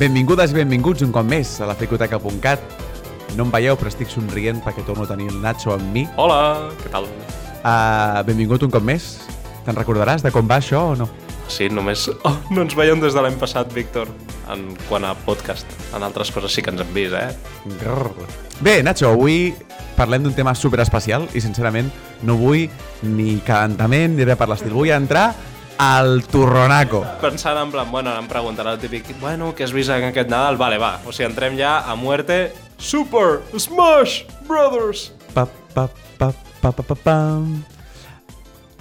Benvingudes i benvinguts un cop més a la Fricoteca.cat. No em veieu, però estic somrient perquè torno a tenir el Nacho amb mi. Hola, què tal? Uh, benvingut un cop més. Te'n recordaràs de com va això o no? Sí, només... Oh, no ens veiem des de l'any passat, Víctor, en quant a podcast. En altres coses sí que ens hem vist, eh? Grrr. Bé, Nacho, avui parlem d'un tema super especial i sincerament no vull ni calentament ni res per l'estil. Vull entrar al turronaco. Pensant en plan, bueno, em preguntarà el típic, bueno, què has vist en aquest Nadal? Vale, va, o sigui, entrem ja a muerte. Super Smash Brothers! Pa, pa, pa, pa, pa, pa, pam.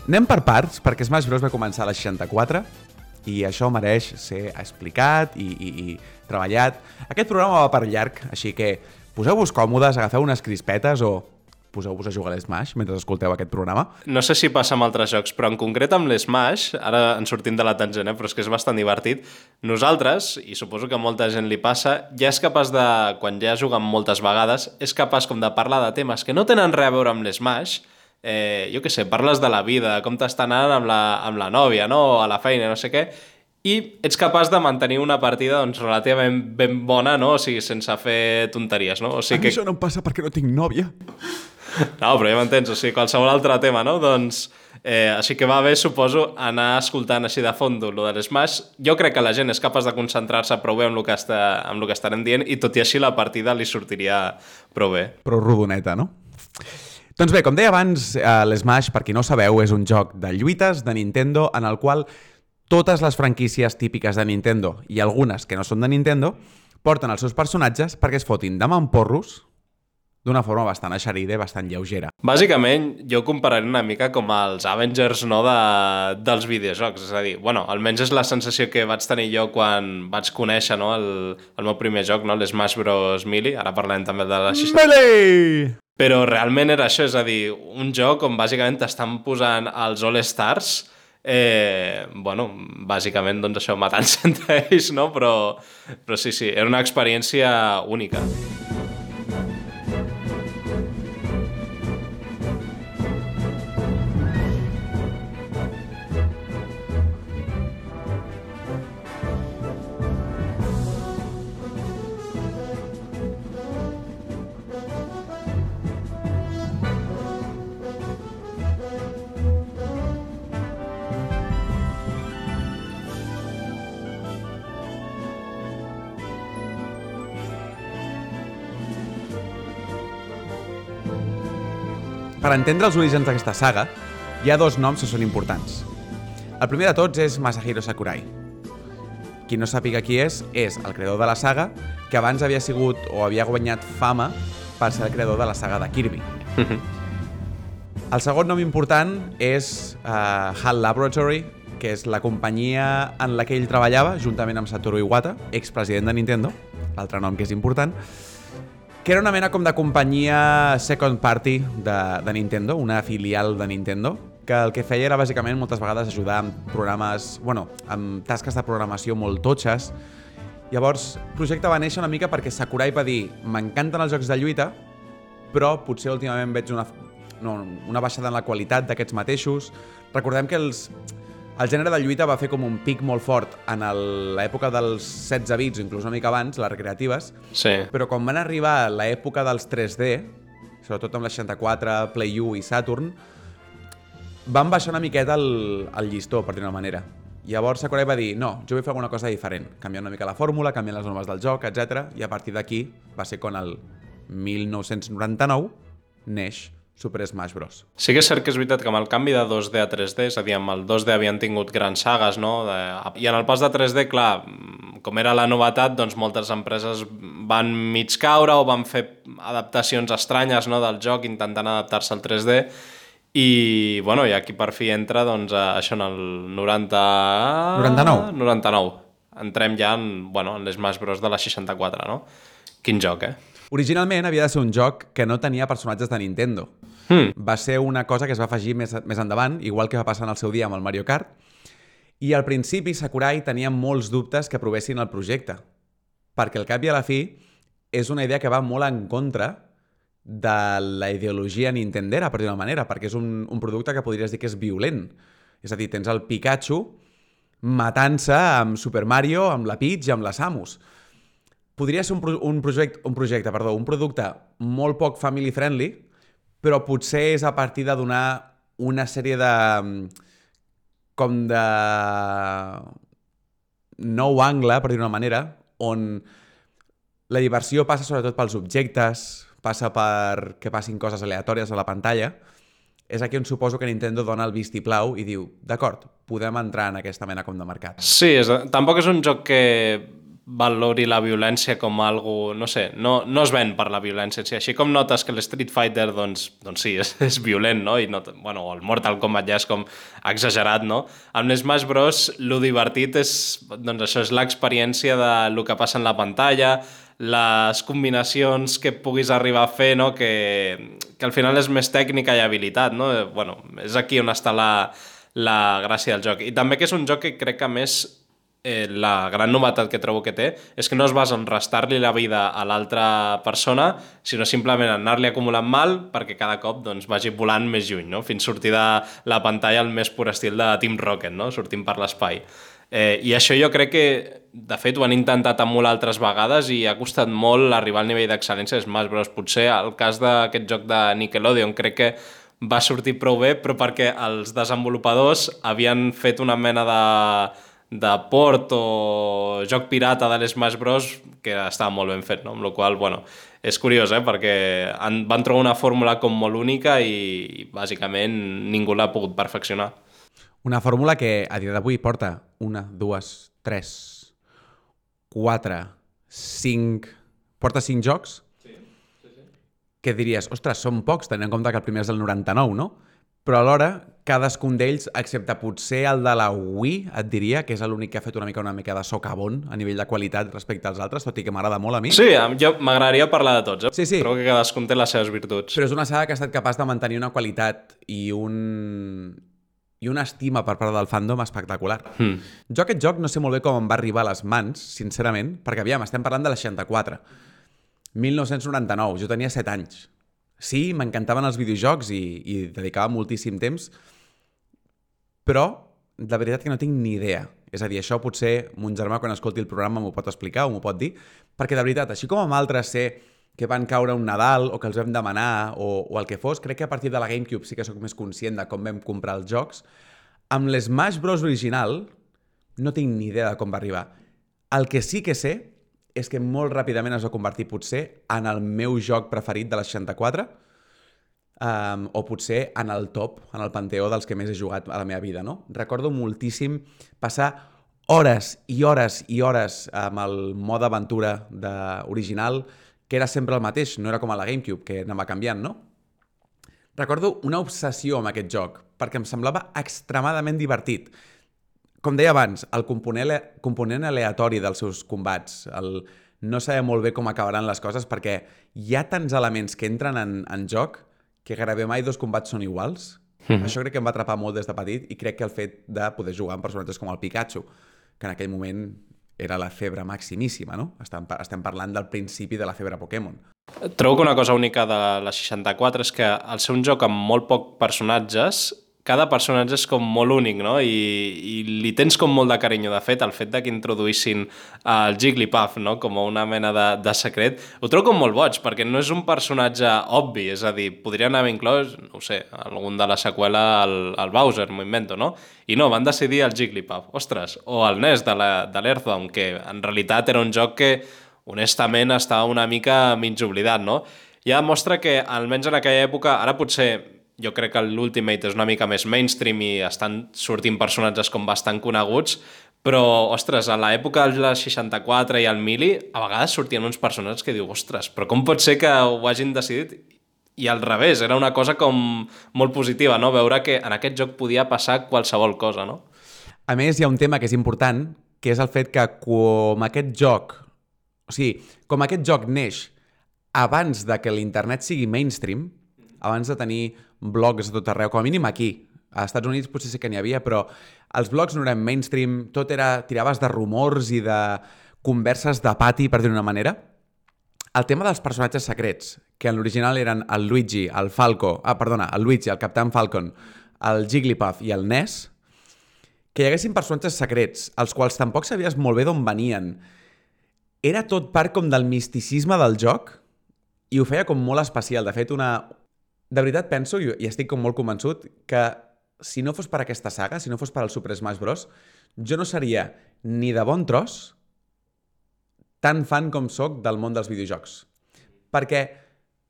Anem per parts, perquè Smash Bros va començar a la 64 i això mereix ser explicat i, i, i treballat. Aquest programa va per llarg, així que poseu-vos còmodes, agafeu unes crispetes o poseu-vos a jugar a l'Smash mentre escolteu aquest programa. No sé si passa amb altres jocs, però en concret amb l'Smash, ara en sortim de la tangent, eh, però és que és bastant divertit, nosaltres, i suposo que molta gent li passa, ja és capaç de, quan ja juguen moltes vegades, és capaç com de parlar de temes que no tenen res a veure amb l'Smash, eh, jo què sé, parles de la vida, com t'està anant amb la, amb la nòvia, no? a la feina, no sé què, i ets capaç de mantenir una partida doncs, relativament ben bona, no? o sigui, sense fer tonteries. No? O sigui a que... això no em passa perquè no tinc nòvia. No, però ja m'entens, o sigui, qualsevol altre tema, no? Doncs, eh, així que va bé, suposo, anar escoltant així de fondo lo de l'Smash. Jo crec que la gent és capaç de concentrar-se prou bé amb el, que està, amb el que estarem dient i tot i així la partida li sortiria prou bé. Però rodoneta, no? Doncs bé, com deia abans, eh, l'Smash, per qui no sabeu, és un joc de lluites de Nintendo en el qual totes les franquícies típiques de Nintendo i algunes que no són de Nintendo porten els seus personatges perquè es fotin de mamporros d'una forma bastant eixerida i bastant lleugera. Bàsicament, jo compararé una mica com els Avengers no, de, dels videojocs. És a dir, bueno, almenys és la sensació que vaig tenir jo quan vaig conèixer no, el, el meu primer joc, no, l'Smash Bros. Melee. Ara parlem també de la 60. Melee! Però realment era això, és a dir, un joc on bàsicament t'estan posant els All-Stars eh, bueno, bàsicament doncs això, matant-se entre ells, no? Però, però sí, sí, era una experiència única. Per entendre els orígens d'aquesta saga, hi ha dos noms que són importants. El primer de tots és Masahiro Sakurai. Qui no sàpiga qui és, és el creador de la saga, que abans havia sigut o havia guanyat fama per ser el creador de la saga de Kirby. el segon nom important és uh, HAL Laboratory, que és la companyia en la que ell treballava, juntament amb Satoru Iwata, expresident de Nintendo, l'altre nom que és important, que era una mena com de companyia second party de, de Nintendo, una filial de Nintendo, que el que feia era bàsicament moltes vegades ajudar amb programes, bueno, amb tasques de programació molt totxes. Llavors, el projecte va néixer una mica perquè Sakurai va dir m'encanten els jocs de lluita, però potser últimament veig una, no, una baixada en la qualitat d'aquests mateixos. Recordem que els, el gènere de lluita va fer com un pic molt fort en l'època dels 16 bits, inclús una mica abans, les recreatives, Sí. però quan van arribar a l'època dels 3D, sobretot amb la 64, Play 1 i Saturn, van baixar una miqueta el, el llistó, per dir-ho manera. Llavors Sakurai va dir, no, jo vull fer alguna cosa diferent, canviar una mica la fórmula, canviar les normes del joc, etc. I a partir d'aquí va ser quan el 1999 neix Super Smash Bros. Sí que és cert que és veritat que amb el canvi de 2D a 3D, és a dir, amb el 2D havien tingut grans sagues, no? De... I en el pas de 3D, clar, com era la novetat, doncs moltes empreses van mig caure o van fer adaptacions estranyes no, del joc intentant adaptar-se al 3D i, bueno, i aquí per fi entra, doncs, això en el 90... 99. 99. Entrem ja en, bueno, en l'Smash Bros de la 64, no? Quin joc, eh? Originalment havia de ser un joc que no tenia personatges de Nintendo. Hmm. Va ser una cosa que es va afegir més, més endavant, igual que va passar en el seu dia amb el Mario Kart, i al principi Sakurai tenia molts dubtes que aprovessin el projecte, perquè al cap i a la fi és una idea que va molt en contra de la ideologia nintendera, per dir-ho manera, perquè és un, un producte que podries dir que és violent. És a dir, tens el Pikachu matant-se amb Super Mario, amb la Peach i amb la Samus. podria ser un, pro un, projecte, un projecte, perdó, un producte molt poc family friendly, però potser és a partir de donar una sèrie de... com de nou angle, per dir-ho manera, on la diversió passa sobretot pels objectes, passa per que passin coses aleatòries a la pantalla, és aquí on suposo que Nintendo dona el vistiplau i diu, d'acord, podem entrar en aquesta mena com de mercat. Sí, és, tampoc és un joc que valori la violència com algo, no sé, no, no es ven per la violència. Sí, així com notes que l'Street Fighter, doncs, doncs sí, és, és violent, no? I no, bueno, el Mortal Kombat ja és com exagerat, no? Amb l'Smash Bros, lo divertit és, doncs això és l'experiència de lo que passa en la pantalla, les combinacions que puguis arribar a fer, no? que, que al final és més tècnica i habilitat. No? Bueno, és aquí on està la, la gràcia del joc. I també que és un joc que crec que més eh, la gran novetat que trobo que té és que no es basa en restar-li la vida a l'altra persona, sinó simplement anar-li acumulant mal perquè cada cop doncs, vagi volant més lluny, no? fins sortir de la pantalla al més pur estil de Team Rocket, no? sortint per l'espai. Eh, I això jo crec que, de fet, ho han intentat emular altres vegades i ha costat molt arribar al nivell d'excel·lència de Smash Bros. Potser el cas d'aquest joc de Nickelodeon crec que va sortir prou bé, però perquè els desenvolupadors havien fet una mena de, de port o joc pirata de l'Smash Bros que estava molt ben fet, no? amb la qual bueno, és curiós, eh? perquè han, van trobar una fórmula com molt única i, i bàsicament ningú l'ha pogut perfeccionar. Una fórmula que a dia d'avui porta una, dues, tres, quatre, cinc... Porta cinc jocs sí, sí, sí. que diries, ostres, són pocs, tenint en compte que el primer és del 99, no? Però alhora, cadascun d'ells, excepte potser el de la Wii, et diria, que és l'únic que ha fet una mica una mica de socavon a nivell de qualitat respecte als altres, tot i que m'agrada molt a mi. Sí, jo m'agradaria parlar de tots, eh? Sí, sí. Crec que cadascun té les seves virtuts. Però és una saga que ha estat capaç de mantenir una qualitat i un i una estima per part del fandom espectacular. Mm. Jo aquest joc no sé molt bé com em va arribar a les mans, sincerament, perquè aviam, estem parlant de la 64. 1999, jo tenia 7 anys. Sí, m'encantaven els videojocs i, i dedicava moltíssim temps, però de veritat que no tinc ni idea. És a dir, això potser mon germà quan escolti el programa m'ho pot explicar o m'ho pot dir, perquè de veritat, així com amb altres sé que van caure un Nadal o que els vam demanar o, o el que fos, crec que a partir de la GameCube sí que sóc més conscient de com vam comprar els jocs. Amb l'Smash Bros original no tinc ni idea de com va arribar. El que sí que sé és que molt ràpidament es va convertir potser en el meu joc preferit de la 64 um, o potser en el top, en el panteó dels que més he jugat a la meva vida. No? Recordo moltíssim passar hores i hores i hores amb el mode aventura de, original, que era sempre el mateix, no era com a la GameCube, que anava canviant, no? Recordo una obsessió amb aquest joc, perquè em semblava extremadament divertit. Com deia abans, el component, component aleatori dels seus combats, el no saber molt bé com acabaran les coses, perquè hi ha tants elements que entren en, en joc que gairebé mai dos combats són iguals. Mm -hmm. Això crec que em va atrapar molt des de petit i crec que el fet de poder jugar amb personatges com el Pikachu, que en aquell moment era la febre maximíssima, no? Estem, estem parlant del principi de la febre Pokémon. Trobo que una cosa única de la 64 és que al ser un joc amb molt poc personatges, cada personatge és com molt únic, no? I, i li tens com molt de carinyo. De fet, el fet de que introduïssin el Jigglypuff no? com una mena de, de secret, ho trobo com molt boig, perquè no és un personatge obvi, és a dir, podrien haver inclòs, no sé, algun de la seqüela, el, el Bowser, m'ho invento, no? I no, van decidir el Jigglypuff. Ostres, o el NES de l'Earthbound, que en realitat era un joc que honestament estava una mica mig oblidat, no? Ja mostra que, almenys en aquella època, ara potser jo crec que l'Ultimate és una mica més mainstream i estan sortint personatges com bastant coneguts, però, ostres, a l'època de la 64 i el Mili, a vegades sortien uns personatges que diu, ostres, però com pot ser que ho hagin decidit i al revés, era una cosa com molt positiva, no? Veure que en aquest joc podia passar qualsevol cosa, no? A més, hi ha un tema que és important, que és el fet que com aquest joc, o sigui, com aquest joc neix abans de que l'internet sigui mainstream, abans de tenir blogs a tot arreu, com a mínim aquí. A Estats Units potser sí que n'hi havia, però els blogs no eren mainstream, tot era... tiraves de rumors i de converses de pati, per dir una manera. El tema dels personatges secrets, que en l'original eren el Luigi, el Falco... Ah, perdona, el Luigi, el Captain Falcon, el Jigglypuff i el Ness, que hi haguessin personatges secrets, els quals tampoc sabies molt bé d'on venien, era tot part com del misticisme del joc i ho feia com molt especial. De fet, una... De veritat penso, i estic com molt convençut, que si no fos per aquesta saga, si no fos per al Super Smash Bros., jo no seria ni de bon tros tan fan com sóc del món dels videojocs. Perquè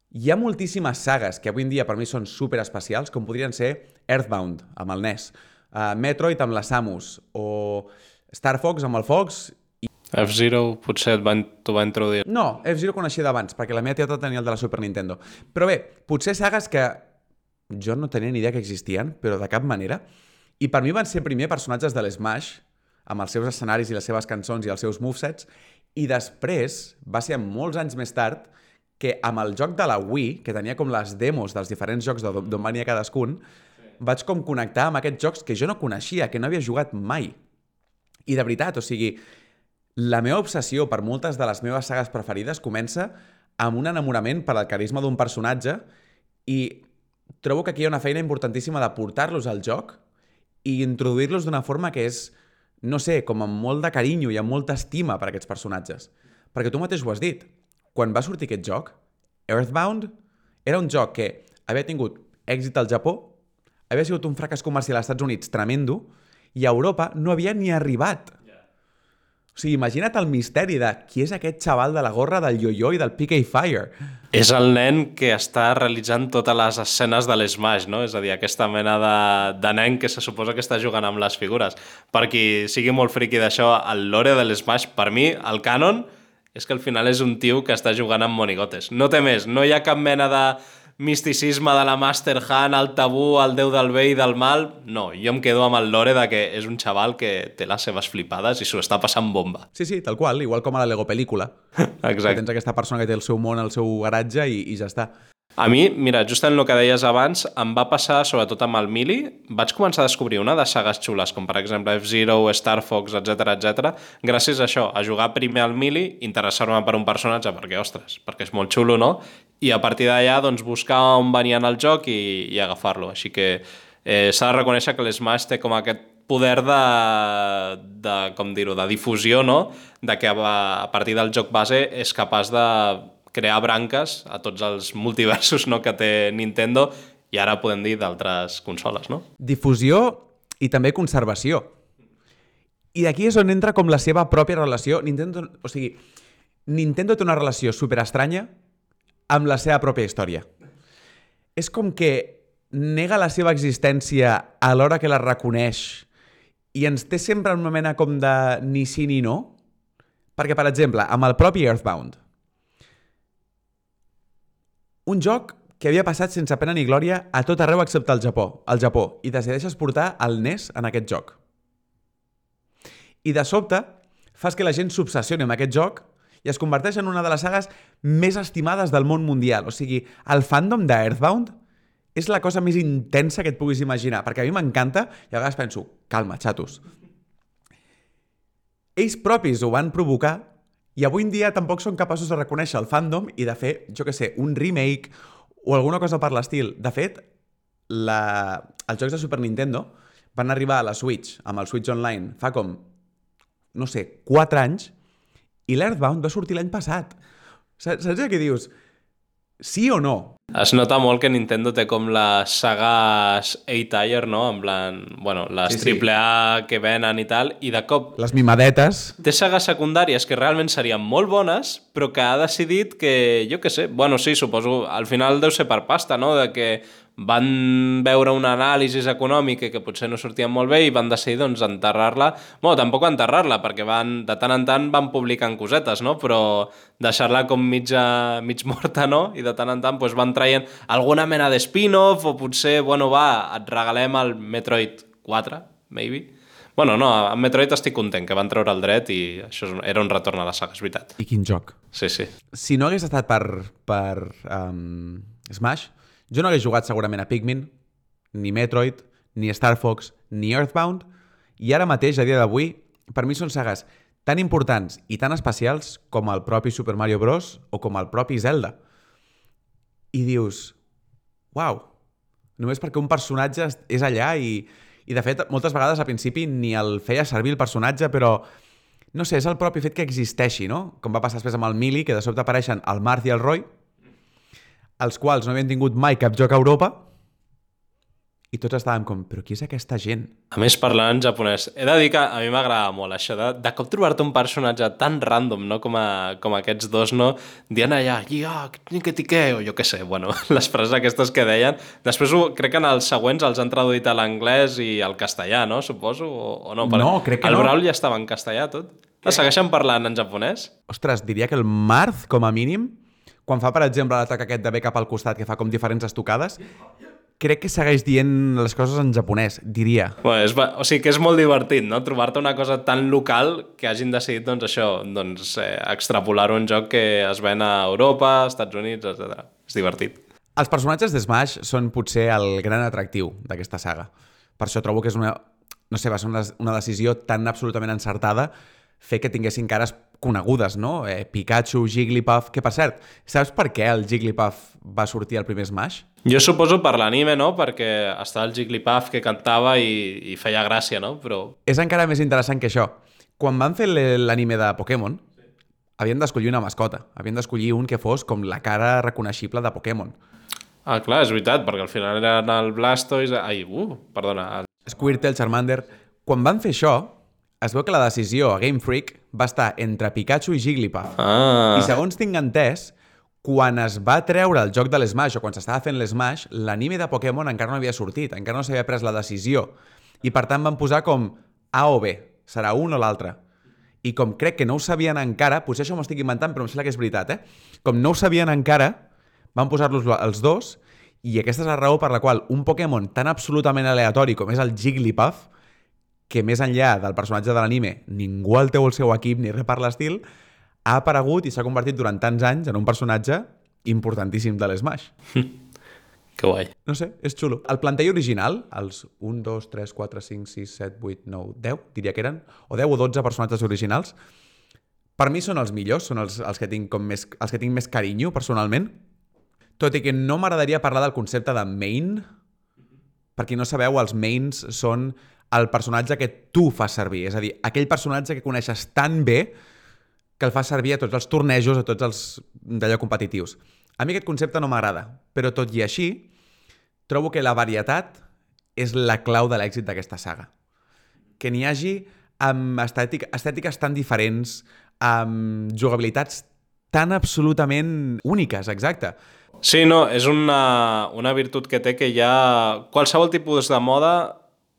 hi ha moltíssimes sagues que avui en dia per mi són super especials, com podrien ser Earthbound, amb el NES, uh, Metroid amb la Samus, o Star Fox amb el Fox F-Zero potser t'ho va introduir. No, F-Zero coneixia d'abans, perquè la meva tieta tenia el de la Super Nintendo. Però bé, potser sagues que jo no tenia ni idea que existien, però de cap manera. I per mi van ser primer personatges de l'Smash, amb els seus escenaris i les seves cançons i els seus movesets, i després, va ser molts anys més tard, que amb el joc de la Wii, que tenia com les demos dels diferents jocs d'on venia cadascun, sí. vaig com connectar amb aquests jocs que jo no coneixia, que no havia jugat mai. I de veritat, o sigui, la meva obsessió per moltes de les meves sagues preferides comença amb un enamorament per al carisma d'un personatge i trobo que aquí hi ha una feina importantíssima de portar-los al joc i introduir-los d'una forma que és, no sé, com amb molt de carinyo i amb molta estima per aquests personatges. Perquè tu mateix ho has dit. Quan va sortir aquest joc, Earthbound era un joc que havia tingut èxit al Japó, havia sigut un fracàs comercial als Estats Units tremendo, i a Europa no havia ni arribat. O sigui, imagina't el misteri de qui és aquest xaval de la gorra del yo-yo i del PK Fire. És el nen que està realitzant totes les escenes de l'Smash, no? És a dir, aquesta mena de, de nen que se suposa que està jugant amb les figures. Per qui sigui molt friqui d'això, el lore de l'Smash, per mi, el canon, és que al final és un tio que està jugant amb monigotes. No té més, no hi ha cap mena de misticisme de la Master Hand, el tabú, el déu del bé i del mal... No, jo em quedo amb el lore de que és un xaval que té les seves flipades i s'ho està passant bomba. Sí, sí, tal qual, igual com a la Lego pel·lícula. Exacte. Que tens aquesta persona que té el seu món, el seu garatge i, i ja està. A mi, mira, just en el que deies abans, em va passar, sobretot amb el Mili, vaig començar a descobrir una de sagues xules, com per exemple F-Zero, Star Fox, etc etc. gràcies a això, a jugar primer al Mili, interessar-me per un personatge, perquè, ostres, perquè és molt xulo, no? I a partir d'allà, doncs, buscar on venien el joc i, i agafar-lo. Així que eh, s'ha de reconèixer que l'Smash té com aquest poder de, de com dir-ho, de difusió, no? De que a, a partir del joc base és capaç de crear branques a tots els multiversos no, que té Nintendo i ara podem dir d'altres consoles, no? Difusió i també conservació. I d'aquí és on entra com la seva pròpia relació. Nintendo, o sigui, Nintendo té una relació super estranya amb la seva pròpia història. És com que nega la seva existència a l'hora que la reconeix i ens té sempre una mena com de ni sí ni no. Perquè, per exemple, amb el propi Earthbound, un joc que havia passat sense pena ni glòria a tot arreu excepte al Japó, al Japó, i decideixes portar el NES en aquest joc. I de sobte fas que la gent s'obsessioni amb aquest joc i es converteix en una de les sagues més estimades del món mundial. O sigui, el fandom d'Earthbound és la cosa més intensa que et puguis imaginar, perquè a mi m'encanta i a vegades penso, calma, xatos. Ells propis ho van provocar i avui en dia tampoc són capaços de reconèixer el fandom i de fer, jo que sé, un remake o alguna cosa per l'estil. De fet, la... els jocs de Super Nintendo van arribar a la Switch, amb el Switch Online, fa com, no sé, 4 anys, i l'Earthbound va sortir l'any passat. Saps, saps què dius? Sí o no? Es nota molt que Nintendo té com les sagas A-Tire, no? En plan, bueno, les sí, sí. AAA que venen i tal, i de cop... Les mimadetes. Té sagues secundàries que realment serien molt bones, però que ha decidit que, jo que sé, bueno, sí, suposo, al final deu ser per pasta, no? De que van veure un anàlisi econòmic que potser no sortien molt bé i van decidir doncs, enterrar-la. Bueno, tampoc enterrar-la, perquè van, de tant en tant van publicant cosetes, no? però deixar-la com mitja, mig morta, no? I de tant en tant doncs, van traient alguna mena de spin-off o potser, bueno, va, et regalem el Metroid 4, maybe. Bueno, no, amb Metroid estic content, que van treure el dret i això era un retorn a la saga, és veritat. I quin joc. Sí, sí. Si no hagués estat per, per um, Smash, jo no hagués jugat segurament a Pikmin, ni Metroid, ni Star Fox, ni Earthbound, i ara mateix, a dia d'avui, per mi són sagues tan importants i tan especials com el propi Super Mario Bros. o com el propi Zelda. I dius, uau, només perquè un personatge és allà i, i de fet, moltes vegades al principi ni el feia servir el personatge, però no sé, és el propi fet que existeixi, no? Com va passar després amb el Mili, que de sobte apareixen el Marth i el Roy, els quals no havien tingut mai cap joc a Europa, i tots estàvem com, però qui és aquesta gent? A més, parlant en japonès, he de dir que a mi m'agrada molt això de, de cop trobar-te un personatge tan random, no?, com, a, com aquests dos, no?, dient allà, ja, que tiqué, o jo què sé, bueno, les frases aquestes que deien. Després ho, crec que en els següents els han traduït a l'anglès i al castellà, no?, suposo, o, o no? No, crec que el no. Brawl ja estava en castellà, tot. Ah, segueixen parlant en japonès? Ostres, diria que el Marth, com a mínim, quan fa, per exemple, l'atac aquest de bé cap al costat, que fa com diferents estocades, crec que segueix dient les coses en japonès, diria. Bueno, és, o sigui que és molt divertit, no?, trobar-te una cosa tan local que hagin decidit, doncs, això, doncs, eh, extrapolar un joc que es ven a Europa, Estats Units, etc. És divertit. Els personatges de Smash són potser el gran atractiu d'aquesta saga. Per això trobo que és una... No sé, va ser una, una decisió tan absolutament encertada fer que tinguessin cares conegudes, no? Eh, Pikachu, Jigglypuff... Que, per cert, saps per què el Jigglypuff va sortir al primer Smash? Jo suposo per l'anime, no?, perquè estava el Jigglypuff que cantava i, i feia gràcia, no?, però... És encara més interessant que això. Quan van fer l'anime de Pokémon, havien d'escollir una mascota. Havien d'escollir un que fos com la cara reconeixible de Pokémon. Ah, clar, és veritat, perquè al final eren el Blastoise... Ai, uh, perdona, el... Squirtle, Charmander... Quan van fer això, es veu que la decisió a Game Freak va estar entre Pikachu i Jigglypuff. Ah, I segons tinc entès, quan es va treure el joc de l'Smash o quan s'estava fent l'Smash, l'anime de Pokémon encara no havia sortit, encara no s'havia pres la decisió. I per tant van posar com A o B, serà un o l'altre. I com crec que no ho sabien encara, potser això m'ho estic inventant, però em sembla que és veritat, eh? Com no ho sabien encara, van posar-los els dos i aquesta és la raó per la qual un Pokémon tan absolutament aleatori com és el Jigglypuff, que més enllà del personatge de l'anime ningú el té al seu equip ni res per l'estil, ha aparegut i s'ha convertit durant tants anys en un personatge importantíssim de l'Smash. que guai. No sé, és xulo. El plantell original, els 1, 2, 3, 4, 5, 6, 7, 8, 9, 10, diria que eren, o 10 o 12 personatges originals, per mi són els millors, són els, els, que tinc com més, els que tinc més carinyo, personalment. Tot i que no m'agradaria parlar del concepte de main. Per qui no sabeu, els mains són el personatge que tu fas servir. És a dir, aquell personatge que coneixes tan bé que el fas servir a tots els tornejos, a tots els d'allò competitius. A mi aquest concepte no m'agrada, però tot i així, trobo que la varietat és la clau de l'èxit d'aquesta saga. Que n'hi hagi amb estètic, estètiques tan diferents, amb jugabilitats tan absolutament úniques, exacte. Sí, no, és una, una virtut que té que ha qualsevol tipus de moda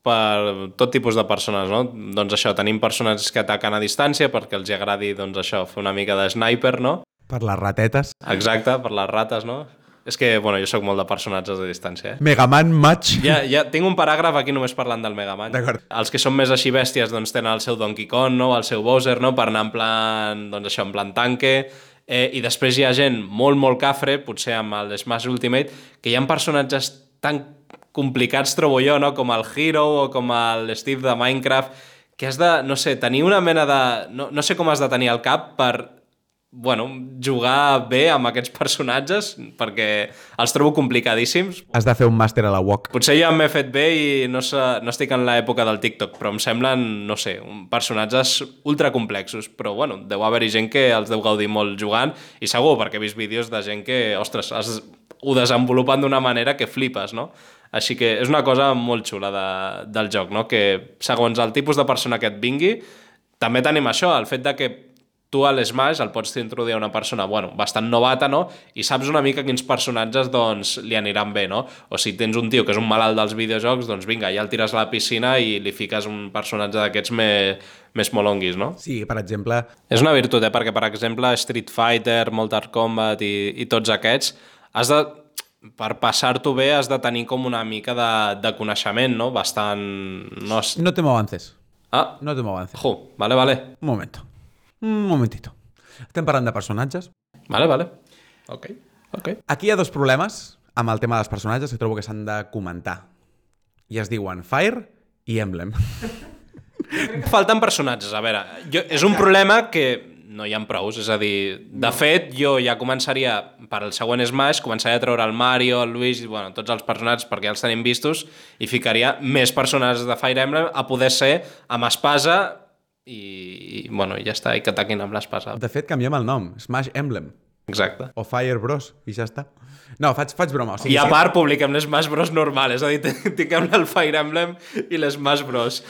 per tot tipus de persones, no? Doncs això, tenim persones que ataquen a distància perquè els agradi, doncs això, fer una mica de sniper, no? Per les ratetes. Exacte, per les rates, no? És que, bueno, jo sóc molt de personatges de distància, eh? Megaman Match. Ja, ja tinc un paràgraf aquí només parlant del Mega Man. D'acord. Els que són més així bèsties doncs tenen el seu Donkey Kong, no? el seu Bowser, no? per anar en plan, doncs això, en plan tanque. Eh, I després hi ha gent molt, molt cafre, potser amb el Smash Ultimate, que hi ha personatges tan complicats, trobo jo, no? com el Hero o com el Steve de Minecraft, que has de, no sé, tenir una mena de... No, no sé com has de tenir al cap per bueno, jugar bé amb aquests personatges perquè els trobo complicadíssims. Has de fer un màster a la WOC. Potser ja m'he fet bé i no, sé, no estic en l'època del TikTok, però em semblen, no sé, personatges ultra complexos. Però, bueno, deu haver-hi gent que els deu gaudir molt jugant i segur, perquè he vist vídeos de gent que, ostres, has, ho desenvolupen d'una manera que flipes, no? Així que és una cosa molt xula de, del joc, no? Que segons el tipus de persona que et vingui, també tenim això, el fet de que tu a l'Smash el pots introduir a una persona, bueno, bastant novata, no? I saps una mica quins personatges, doncs, li aniran bé, no? O si tens un tio que és un malalt dels videojocs, doncs vinga, ja el tires a la piscina i li fiques un personatge d'aquests més, més molonguis, no? Sí, per exemple, És una virtut, eh? Perquè, per exemple, Street Fighter, Mortal Kombat i, i tots aquests, has de, per passar-t'ho bé has de tenir com una mica de, de coneixement, no? Bastant... No és... no te m'avances. Ah, No te m'avances. jo, vale, vale. Un momento. Un momentito. Estem parlant de personatges. Vale, vale. Ok, ok. Aquí hi ha dos problemes amb el tema dels personatges que trobo que s'han de comentar. I es diuen Fire i Emblem. Falten personatges, a veure, jo, és un problema que no hi ha prous, és a dir, de fet, jo ja començaria, per al següent Smash, començaria a treure el Mario, el Luigi, bueno, tots els personatges perquè ja els tenim vistos, i ficaria més personatges de Fire Emblem a poder ser amb espasa i, i bueno, ja està, i que ataquin amb l'espasa. De fet, canviem el nom. Smash Emblem. Exacte. O Fire Bros. I ja està. No, faig, faig broma. O sigui, I a part publiquem les Smash Bros normal, és a dir, tinguem el Fire Emblem i les Smash Bros.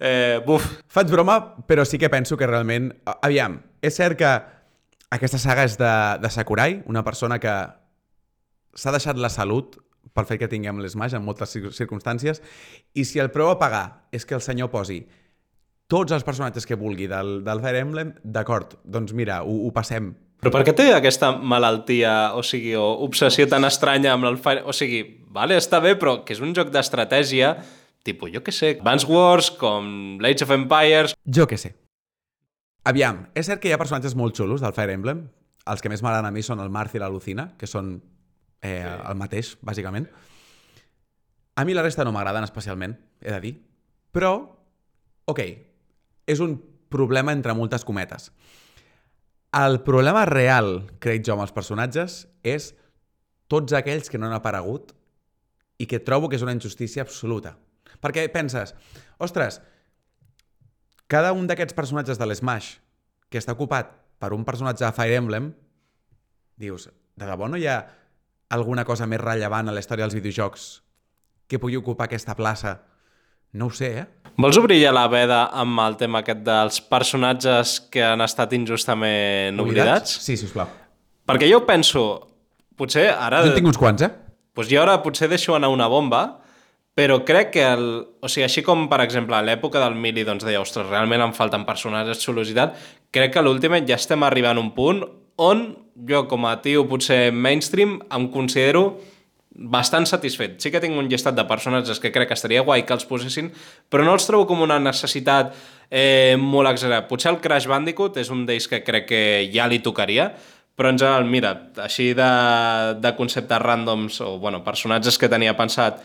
Eh, buf, Faig broma, però sí que penso que realment... Aviam, és cert que aquesta saga és de, de Sakurai, una persona que s'ha deixat la salut pel fet que tinguem l'Smash en moltes cir- circumstàncies, i si el preu a pagar és que el senyor posi tots els personatges que vulgui del, del Fire Emblem, d'acord, doncs mira, ho, ho passem. Però per què té aquesta malaltia, o sigui, o obsessió tan estranya amb el Fire... O sigui, vale, està bé, però que és un joc d'estratègia, tipus, jo què sé, Advance Wars, com l'Age of Empires... Jo què sé. Aviam, és cert que hi ha personatges molt xulos del Fire Emblem. Els que més m'agraden a mi són el Marth i la Lucina, que són eh, sí. el mateix, bàsicament. A mi la resta no m'agraden especialment, he de dir. Però, ok, és un problema entre moltes cometes. El problema real, crec jo, amb els personatges és tots aquells que no han aparegut i que trobo que és una injustícia absoluta. Perquè penses, ostres, cada un d'aquests personatges de l'Smash que està ocupat per un personatge de Fire Emblem, dius, de debò no hi ha alguna cosa més rellevant a la història dels videojocs que pugui ocupar aquesta plaça? No ho sé, eh? Vols obrir ja la veda amb el tema aquest dels personatges que han estat injustament oblidats? Sí, sisplau. Perquè jo penso, potser ara... Jo en tinc uns quants, eh? Pues jo ara potser deixo anar una bomba, però crec que, el, o sigui, així com, per exemple, a l'època del Mili, doncs deia, ostres, realment em falten personatges xulos i tal, crec que a l'Ultimate ja estem arribant a un punt on jo, com a tio potser mainstream, em considero bastant satisfet. Sí que tinc un llistat de personatges que crec que estaria guai que els posessin, però no els trobo com una necessitat eh, molt exagerada. Potser el Crash Bandicoot és un d'ells que crec que ja li tocaria, però en general, mira, així de, de conceptes randoms o bueno, personatges que tenia pensat,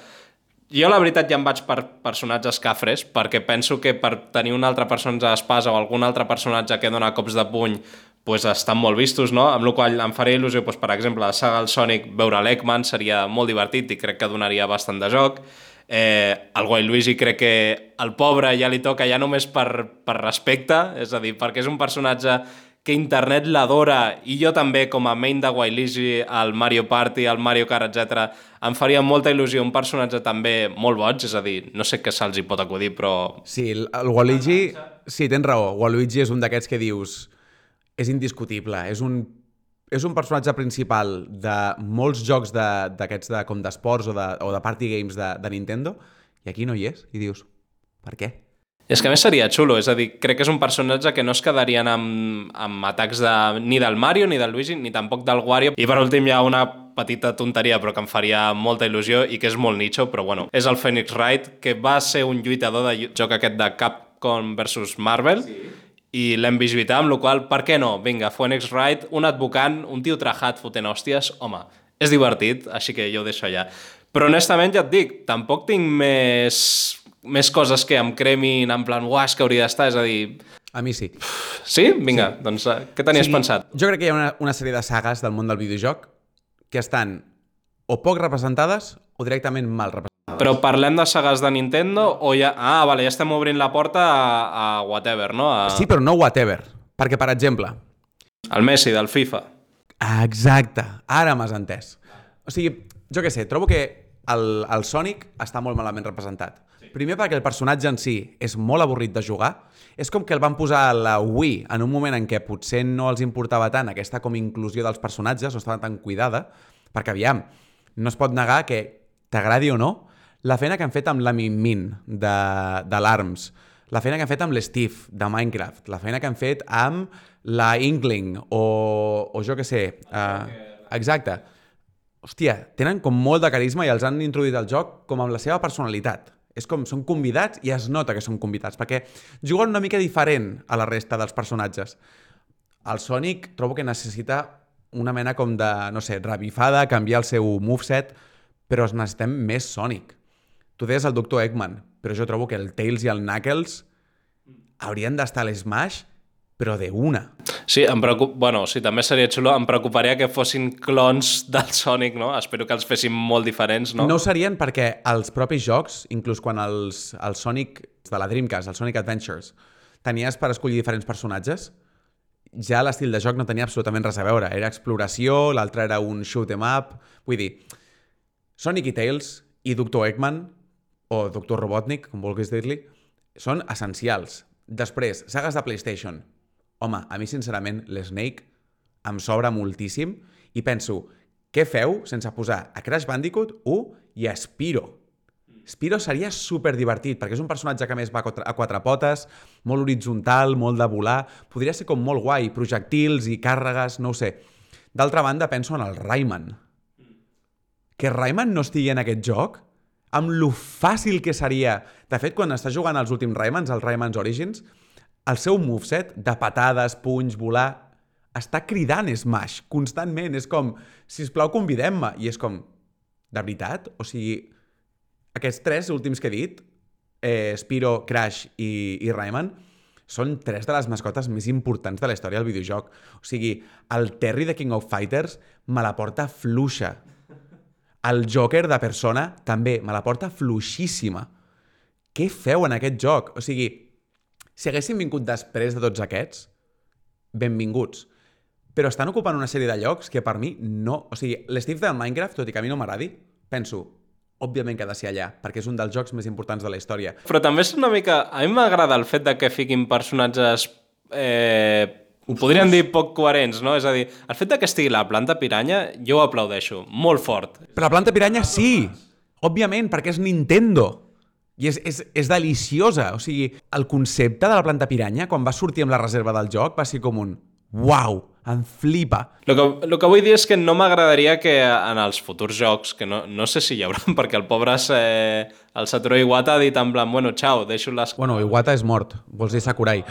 jo la veritat ja em vaig per personatges cafres, perquè penso que per tenir un altre personatge d'espasa o algun altre personatge que dona cops de puny pues, estan molt vistos, no? Amb la qual em faria il·lusió, pues, per exemple, la saga del Sonic, veure l'Eggman seria molt divertit i crec que donaria bastant de joc. Eh, el Waluigi crec que el pobre ja li toca ja només per, per respecte, és a dir, perquè és un personatge que internet l'adora i jo també com a main de Waluigi al Mario Party, al Mario Kart, etc em faria molta il·lusió un personatge també molt boig, és a dir, no sé què se'ls hi pot acudir, però Sí, el, Waluigi... Sí, tens raó. Waluigi és un d'aquests que dius... És indiscutible. És un, és un personatge principal de molts jocs de- d'aquests de, com d'esports o, de, o de party games de, de Nintendo i aquí no hi és. I dius, per què? És que a més seria xulo, és a dir, crec que és un personatge que no es quedarien amb, amb atacs de, ni del Mario, ni del Luigi, ni tampoc del Wario. I per últim hi ha una petita tonteria, però que em faria molta il·lusió i que és molt nicho, però bueno, és el Phoenix Wright, que va ser un lluitador de joc aquest de Capcom versus Marvel, sí. I l'hem vist lluitar, amb la qual per què no? Vinga, Phoenix Wright, un advocant, un tio trajat fotent hòsties, home, és divertit, així que jo ho deixo allà. Però honestament, ja et dic, tampoc tinc més, més coses que em cremin en plan, uah, és que hauria d'estar, és a dir... A mi sí. Sí? Vinga, sí. doncs eh, què tenies sí. pensat? Jo crec que hi ha una, una sèrie de sagues del món del videojoc que estan o poc representades o directament mal representades. Però parlem de sagues de Nintendo o ja... Ah, vale, ja estem obrint la porta a, a whatever, no? A... Sí, però no whatever. Perquè, per exemple, El Messi, del FIFA. Exacte, ara m'has entès. O sigui, jo què sé, trobo que el, el Sonic està molt malament representat. Primer perquè el personatge en si és molt avorrit de jugar. És com que el van posar a la Wii en un moment en què potser no els importava tant aquesta com inclusió dels personatges, no estava tan cuidada, perquè aviam, no es pot negar que, t'agradi o no, la feina que han fet amb la Min Min de, de l'ARMS, la feina que han fet amb l'Steve de Minecraft, la feina que han fet amb la Inkling o, o jo què sé... Uh, exacte. Hòstia, tenen com molt de carisma i els han introduït al joc com amb la seva personalitat. És com, són convidats i es nota que són convidats, perquè juguen una mica diferent a la resta dels personatges. El Sonic trobo que necessita una mena com de, no sé, revifada, canviar el seu moveset, però necessitem més Sonic. Tu deies el Dr. Eggman, però jo trobo que el Tails i el Knuckles haurien d'estar a l'Smash, però de una. Sí, em preocup... bueno, sí, també seria xulo. Em preocuparia que fossin clones del Sonic, no? Espero que els fessin molt diferents, no? No ho serien perquè els propis jocs, inclús quan els, els Sonic de la Dreamcast, el Sonic Adventures, tenies per escollir diferents personatges, ja l'estil de joc no tenia absolutament res a veure. Era exploració, l'altre era un shoot 'em up... Vull dir, Sonic i Tails i Dr. Eggman, o Dr. Robotnik, com vulguis dir-li, són essencials. Després, sagues de PlayStation. Home, a mi, sincerament, l'Snake em sobra moltíssim i penso, què feu sense posar a Crash Bandicoot 1 i a Spiro? Spiro seria super divertit, perquè és un personatge que més va a quatre potes, molt horitzontal, molt de volar, podria ser com molt guai, projectils i càrregues, no ho sé. D'altra banda, penso en el Rayman. Que Rayman no estigui en aquest joc, amb lo fàcil que seria... De fet, quan està jugant els últims Raymans, els Raymans Origins, el seu moveset de patades, punys, volar, està cridant Smash constantment. És com, si us plau, convidem-me. I és com, de veritat? O sigui, aquests tres últims que he dit, eh, Spiro, Crash i, i Rayman, són tres de les mascotes més importants de la història del videojoc. O sigui, el Terry de King of Fighters me la porta fluixa. El Joker de Persona també me la porta fluixíssima. Què feu en aquest joc? O sigui, si haguéssim vingut després de tots aquests, benvinguts. Però estan ocupant una sèrie de llocs que per mi no... O sigui, l'Steve del Minecraft, tot i que a mi no m'agradi, penso, òbviament que ha de ser allà, perquè és un dels jocs més importants de la història. Però també és una mica... A mi m'agrada el fet de que fiquin personatges... Eh, ho podríem dir poc coherents, no? És a dir, el fet que estigui la planta piranya, jo ho aplaudeixo, molt fort. Però la planta piranya sí, òbviament, perquè és Nintendo. I és, és, és deliciosa. O sigui, el concepte de la planta piranya, quan va sortir amb la reserva del joc, va ser com un... Uau, em flipa. El que, el que vull dir és que no m'agradaria que en els futurs jocs, que no, no sé si hi haurà, perquè el pobre eh, el Satoru Iwata ha dit en plan, bueno, xau, deixo les... Bueno, Iwata és mort, vols dir Sakurai.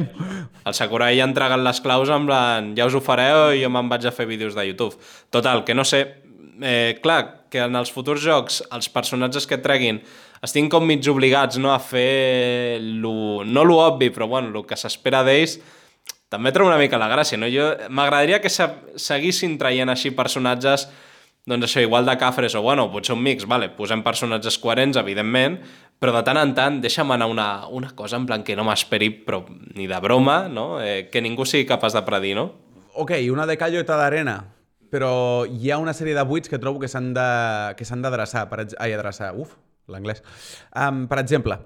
El Sakurai ha entregat les claus en plan, ja us ho fareu i jo me'n vaig a fer vídeos de YouTube. Total, que no sé, eh, clar, que en els futurs jocs els personatges que treguin estiguin com mig obligats no, a fer lo, no lo obvi, però bueno, el que s'espera d'ells, també trobo una mica la gràcia, no? Jo m'agradaria que se, seguissin traient així personatges doncs això, igual de cafres, o bueno, potser un mix, vale, posem personatges coherents, evidentment, però de tant en tant deixa'm anar una, una cosa en plan que no m'esperi, però ni de broma, no? Eh, que ningú sigui capaç de predir, no? Ok, una de callo i d'arena, però hi ha una sèrie de buits que trobo que s'han d'adreçar, per ai, adreçar, uf, l'anglès. Um, per exemple,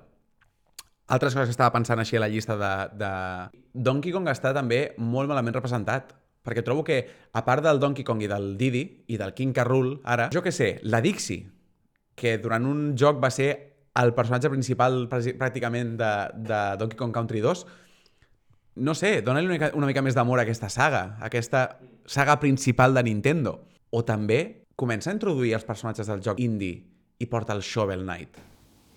altres coses que estava pensant així a la llista de, de... Donkey Kong està també molt malament representat, perquè trobo que, a part del Donkey Kong i del Didi i del King K. Rool, ara, jo que sé, la Dixie, que durant un joc va ser el personatge principal pràcti- pràcticament de, de Donkey Kong Country 2, no sé, dona-li una, mica- una mica més d'amor a aquesta saga, a aquesta saga principal de Nintendo. O també comença a introduir els personatges del joc indie i porta el Shovel Knight.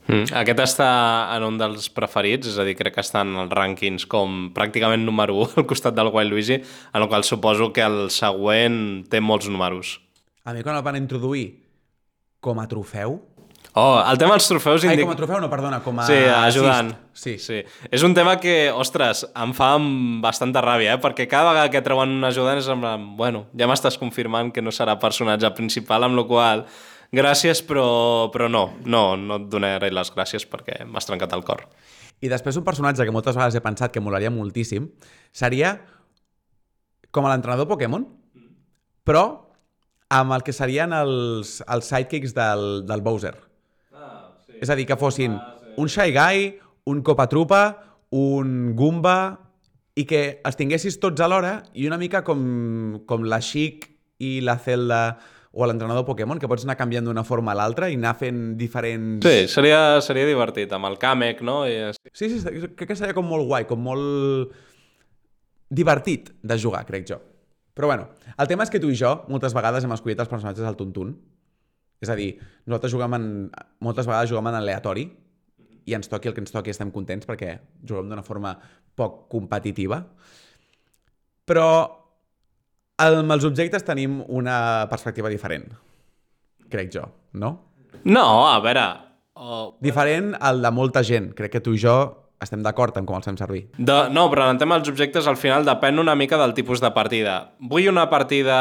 Mm. Aquest està en un dels preferits, és a dir, crec que està en els rànquings com pràcticament número 1 al costat del Wild Luigi, en el qual suposo que el següent té molts números. A mi quan el van introduir com a trofeu... Oh, el tema dels trofeus Ai, indica... com a trofeu, no, perdona, com a... Sí, ajudant. assist. Sí. sí. És un tema que, ostres, em fa amb bastanta ràbia, eh? perquè cada vegada que treuen un ajudant és en plan, bueno, ja m'estàs confirmant que no serà personatge principal, amb la qual gràcies, però, però no, no, no et donaré les gràcies perquè m'has trencat el cor. I després un personatge que moltes vegades he pensat que molaria moltíssim seria com a l'entrenador Pokémon, però amb el que serien els, els sidekicks del, del Bowser. Ah, sí. És a dir, que fossin un Shy Guy, un Copatrupa, un Goomba, i que els tinguessis tots alhora i una mica com, com la Chic i la Zelda o l'entrenador Pokémon, que pots anar canviant d'una forma a l'altra i anar fent diferents... Sí, seria, seria divertit, amb el Kamek, no? I, Sí, sí, crec que seria com molt guai, com molt divertit de jugar, crec jo. Però bueno, el tema és que tu i jo moltes vegades hem escollit els personatges al tuntun. És a dir, nosaltres juguem en... moltes vegades juguem en aleatori i ens toqui el que ens toqui estem contents perquè juguem d'una forma poc competitiva. Però amb els objectes tenim una perspectiva diferent, crec jo, no? No, a veure... Oh, Diferent al de molta gent. Crec que tu i jo estem d'acord amb com els fem servir. de, no, però en el tema dels objectes al final depèn una mica del tipus de partida. Vull una partida,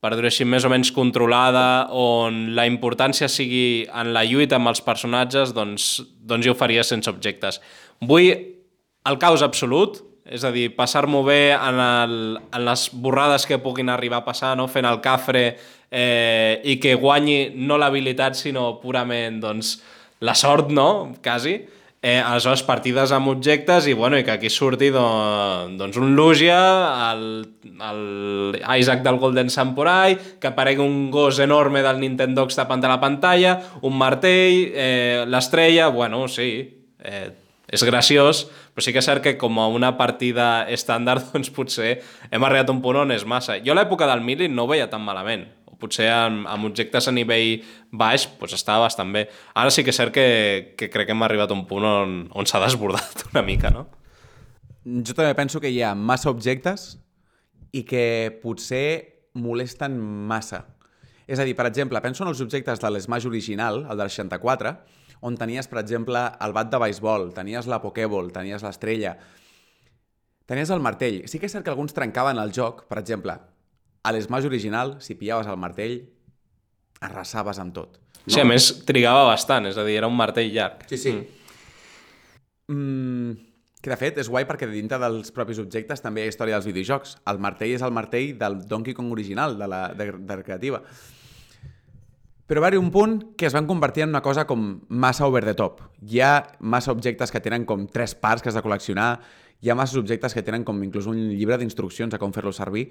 per dir-ho així, més o menys controlada, on la importància sigui en la lluita amb els personatges, doncs, doncs jo ho faria sense objectes. Vull el caos absolut, és a dir, passar-m'ho bé en, el, en les borrades que puguin arribar a passar, no? fent el cafre eh, i que guanyi no l'habilitat sinó purament doncs, la sort, no? Quasi. Eh, aleshores, partides amb objectes i, bueno, i que aquí surti doncs, un Lugia, el, el Isaac del Golden Samurai, que aparegui un gos enorme del Nintendo tapant de la pantalla, un martell, eh, l'estrella... Bueno, sí, eh, és graciós, però sí que és cert que com a una partida estàndard, doncs potser hem arribat a un punt on és massa. Jo a l'època del Mili no ho veia tan malament, o potser amb, amb objectes a nivell baix doncs estava bastant bé. Ara sí que és cert que, que crec que hem arribat a un punt on, on s'ha desbordat una mica, no? Jo també penso que hi ha massa objectes i que potser molesten massa. És a dir, per exemple, penso en els objectes de l'Smash original, el del 64, on tenies, per exemple, el bat de beisbol, tenies la Pokéball, tenies l'estrella, tenies el martell. Sí que és cert que alguns trencaven el joc, per exemple, a l'Smash original, si pillaves el martell, arrasaves amb tot. No? Sí, a més, trigava bastant, és a dir, era un martell llarg. Sí, sí. Mm. Mm, que de fet és guai perquè dintre dels propis objectes també hi ha història dels videojocs. El martell és el martell del Donkey Kong original, de la de, de recreativa. Però va haver un punt que es van convertir en una cosa com massa over the top. Hi ha massa objectes que tenen com tres parts que has de col·leccionar, hi ha massa objectes que tenen com inclús un llibre d'instruccions a com fer-los servir,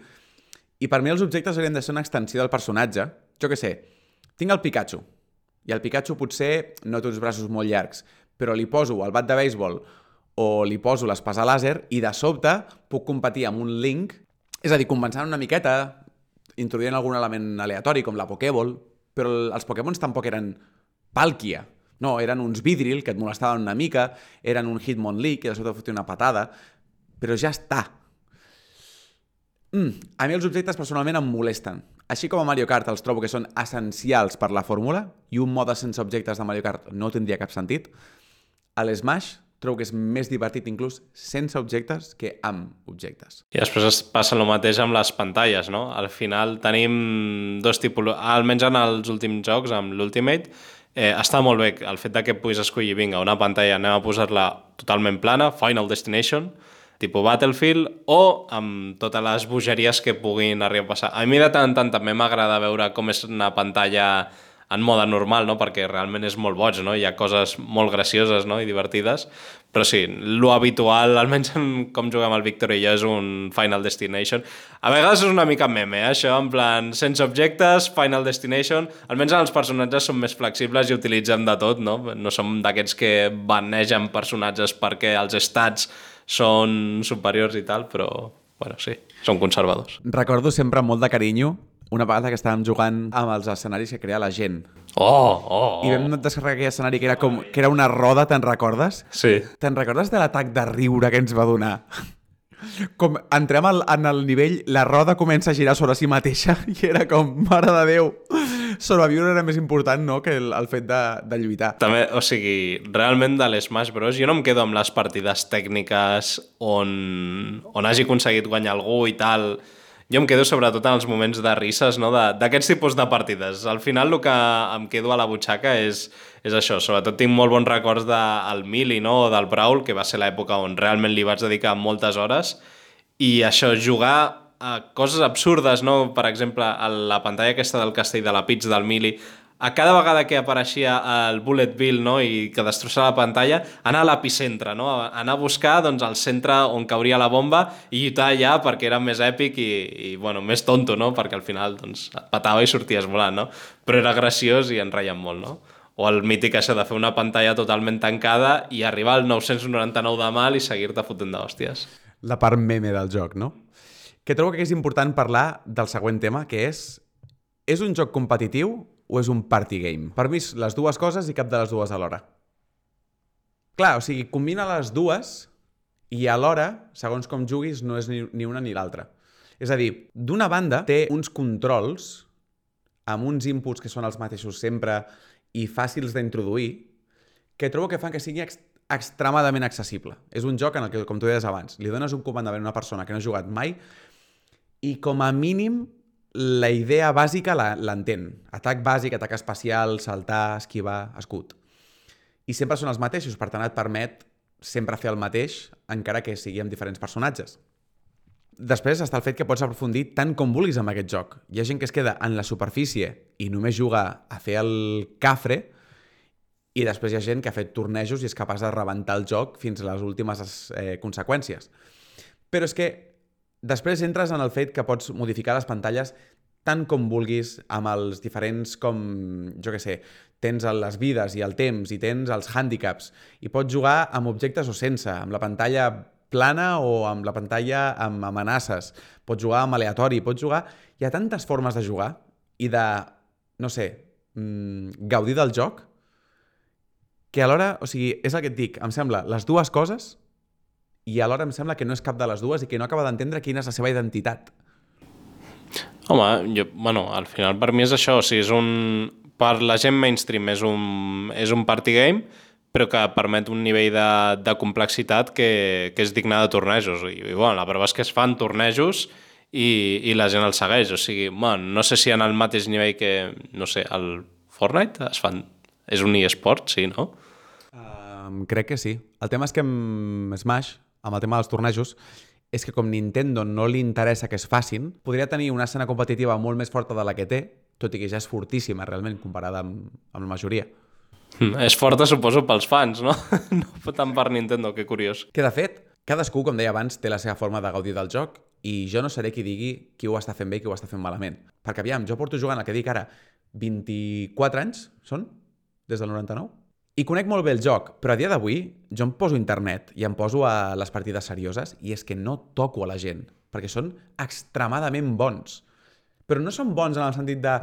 i per mi els objectes haurien de ser una extensió del personatge. Jo què sé, tinc el Pikachu, i el Pikachu potser no té uns braços molt llargs, però li poso el bat de béisbol o li poso l'espasa làser i de sobte puc competir amb un Link, és a dir, compensant una miqueta, introduint algun element aleatori com la Pokéball, però els Pokémons tampoc eren Palkia, no, eren uns Vidril que et molestaven una mica, eren un Hitmonlee que de sobte fotia una patada, però ja està. Mm, a mi els objectes personalment em molesten. Així com a Mario Kart els trobo que són essencials per la fórmula i un mode sense objectes de Mario Kart no tindria cap sentit, a l'Smash trobo que és més divertit inclús sense objectes que amb objectes. I després es passa el mateix amb les pantalles, no? Al final tenim dos tipus... Almenys en els últims jocs, amb l'Ultimate, eh, està molt bé el fet de que puguis escollir, vinga, una pantalla, anem a posar-la totalment plana, Final Destination, tipus Battlefield, o amb totes les bogeries que puguin arribar a passar. A mi de tant en tant també m'agrada veure com és una pantalla en mode normal, no? perquè realment és molt boig, no? hi ha coses molt gracioses no? i divertides, però sí, lo habitual, almenys en com juguem el Victor i jo, és un Final Destination. A vegades és una mica meme, eh? això, en plan, sense objectes, Final Destination, almenys els personatges són més flexibles i utilitzem de tot, no? No som d'aquests que banegen personatges perquè els estats són superiors i tal, però, bueno, sí, són conservadors. Recordo sempre molt de carinyo una vegada que estàvem jugant amb els escenaris que crea la gent. Oh, oh, oh. I vam descarregar aquell escenari que era com que era una roda, te'n recordes? Sí. Te'n recordes de l'atac de riure que ens va donar? Com entrem al, en el nivell, la roda comença a girar sobre si mateixa i era com, mare de Déu, sobreviure era més important no, que el, el fet de, de lluitar. També, o sigui, realment de l'Smash Bros. jo no em quedo amb les partides tècniques on, on hagi aconseguit guanyar algú i tal, jo em quedo sobretot en els moments de risses no? d'aquests tipus de partides. Al final el que em quedo a la butxaca és, és això, sobretot tinc molt bons records del de, Mili no? o del Brawl, que va ser l'època on realment li vaig dedicar moltes hores, i això, jugar a coses absurdes, no? per exemple, a la pantalla aquesta del castell de la Pits del Mili, a cada vegada que apareixia el Bullet Bill no? i que destrossava la pantalla, anar a l'epicentre, no? anar a buscar doncs, el centre on cauria la bomba i lluitar allà perquè era més èpic i, i bueno, més tonto, no? perquè al final doncs, et patava i sorties volant, no? però era graciós i en reiem molt. No? O el mític això de fer una pantalla totalment tancada i arribar al 999 de mal i seguir-te fotent d'hòsties. La part meme del joc, no? Que trobo que és important parlar del següent tema, que és és un joc competitiu o és un party game? Per mi les dues coses i cap de les dues alhora. Clar, o sigui, combina les dues i alhora, segons com juguis, no és ni una ni l'altra. És a dir, d'una banda té uns controls amb uns inputs que són els mateixos sempre i fàcils d'introduir, que trobo que fan que sigui ex extremadament accessible. És un joc en el que, com tu deies abans, li dones un comandament a una persona que no ha jugat mai i com a mínim la idea bàsica l'entén. Atac bàsic, atac especial, saltar, esquivar, escut. I sempre són els mateixos, per tant et permet sempre fer el mateix, encara que sigui amb diferents personatges. Després està el fet que pots aprofundir tant com vulguis amb aquest joc. Hi ha gent que es queda en la superfície i només juga a fer el cafre i després hi ha gent que ha fet tornejos i és capaç de rebentar el joc fins a les últimes eh, conseqüències. Però és que després entres en el fet que pots modificar les pantalles tant com vulguis, amb els diferents, com, jo que sé, tens les vides i el temps i tens els hàndicaps i pots jugar amb objectes o sense, amb la pantalla plana o amb la pantalla amb amenaces, pots jugar amb aleatori, pots jugar... Hi ha tantes formes de jugar i de, no sé, mmm, gaudir del joc que alhora, o sigui, és el que et dic, em sembla les dues coses i alhora em sembla que no és cap de les dues i que no acaba d'entendre quina és la seva identitat. Home, jo, bueno, al final per mi és això, o sigui, és un... Per la gent mainstream és un, és un party game, però que permet un nivell de, de complexitat que, que és digne de tornejos. I, i bueno, la prova és que es fan tornejos i, i la gent el segueix. O sigui, bueno, no sé si en el mateix nivell que, no sé, el Fortnite es fan... És un eSport, sí, no? Um, crec que sí. El tema és que Smash, amb el tema dels tornejos, és que com Nintendo no li interessa que es facin, podria tenir una escena competitiva molt més forta de la que té, tot i que ja és fortíssima realment comparada amb, amb la majoria. Mm, és forta, suposo, pels fans, no? no tant per Nintendo, que curiós. Que, de fet, cadascú, com deia abans, té la seva forma de gaudir del joc i jo no seré qui digui qui ho està fent bé i qui ho està fent malament. Perquè, aviam, jo porto jugant el que dic ara 24 anys, són? Des del 99? I conec molt bé el joc, però a dia d'avui jo em poso internet i em poso a les partides serioses i és que no toco a la gent, perquè són extremadament bons. Però no són bons en el sentit de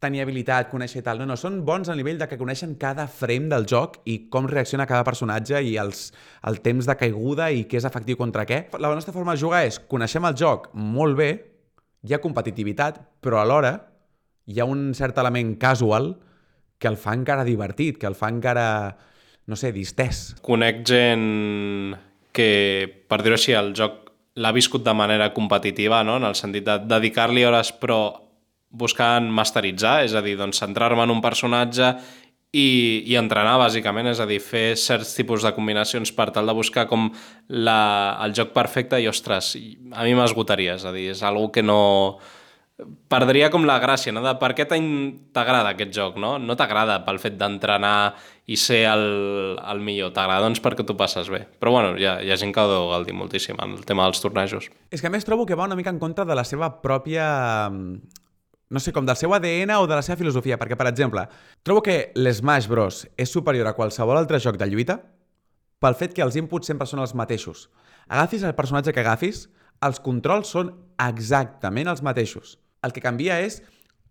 tenir habilitat, conèixer i tal. No, no, són bons a nivell de que coneixen cada frame del joc i com reacciona cada personatge i els, el temps de caiguda i què és efectiu contra què. La nostra forma de jugar és, coneixem el joc molt bé, hi ha competitivitat, però alhora hi ha un cert element casual que el fa encara divertit, que el fa encara, no sé, distès. Conec gent que, per dir-ho així, el joc l'ha viscut de manera competitiva, no? en el sentit de dedicar-li hores però buscant masteritzar, és a dir, doncs centrar-me en un personatge i, i entrenar, bàsicament, és a dir, fer certs tipus de combinacions per tal de buscar com la, el joc perfecte i, ostres, a mi m'esgotaria, és a dir, és algo que no... Perdria com la gràcia, no? De per què t'agrada aquest joc, no? No t'agrada pel fet d'entrenar i ser el, el millor, t'agrada doncs perquè tu passes bé. Però bueno, hi ha, hi ha gent que ho deu gaudir moltíssim en el tema dels tornejos. És que a més trobo que va una mica en contra de la seva pròpia no sé, com del seu ADN o de la seva filosofia, perquè, per exemple, trobo que l'Smash Bros. és superior a qualsevol altre joc de lluita pel fet que els inputs sempre són els mateixos. Agafis el personatge que agafis, els controls són exactament els mateixos. El que canvia és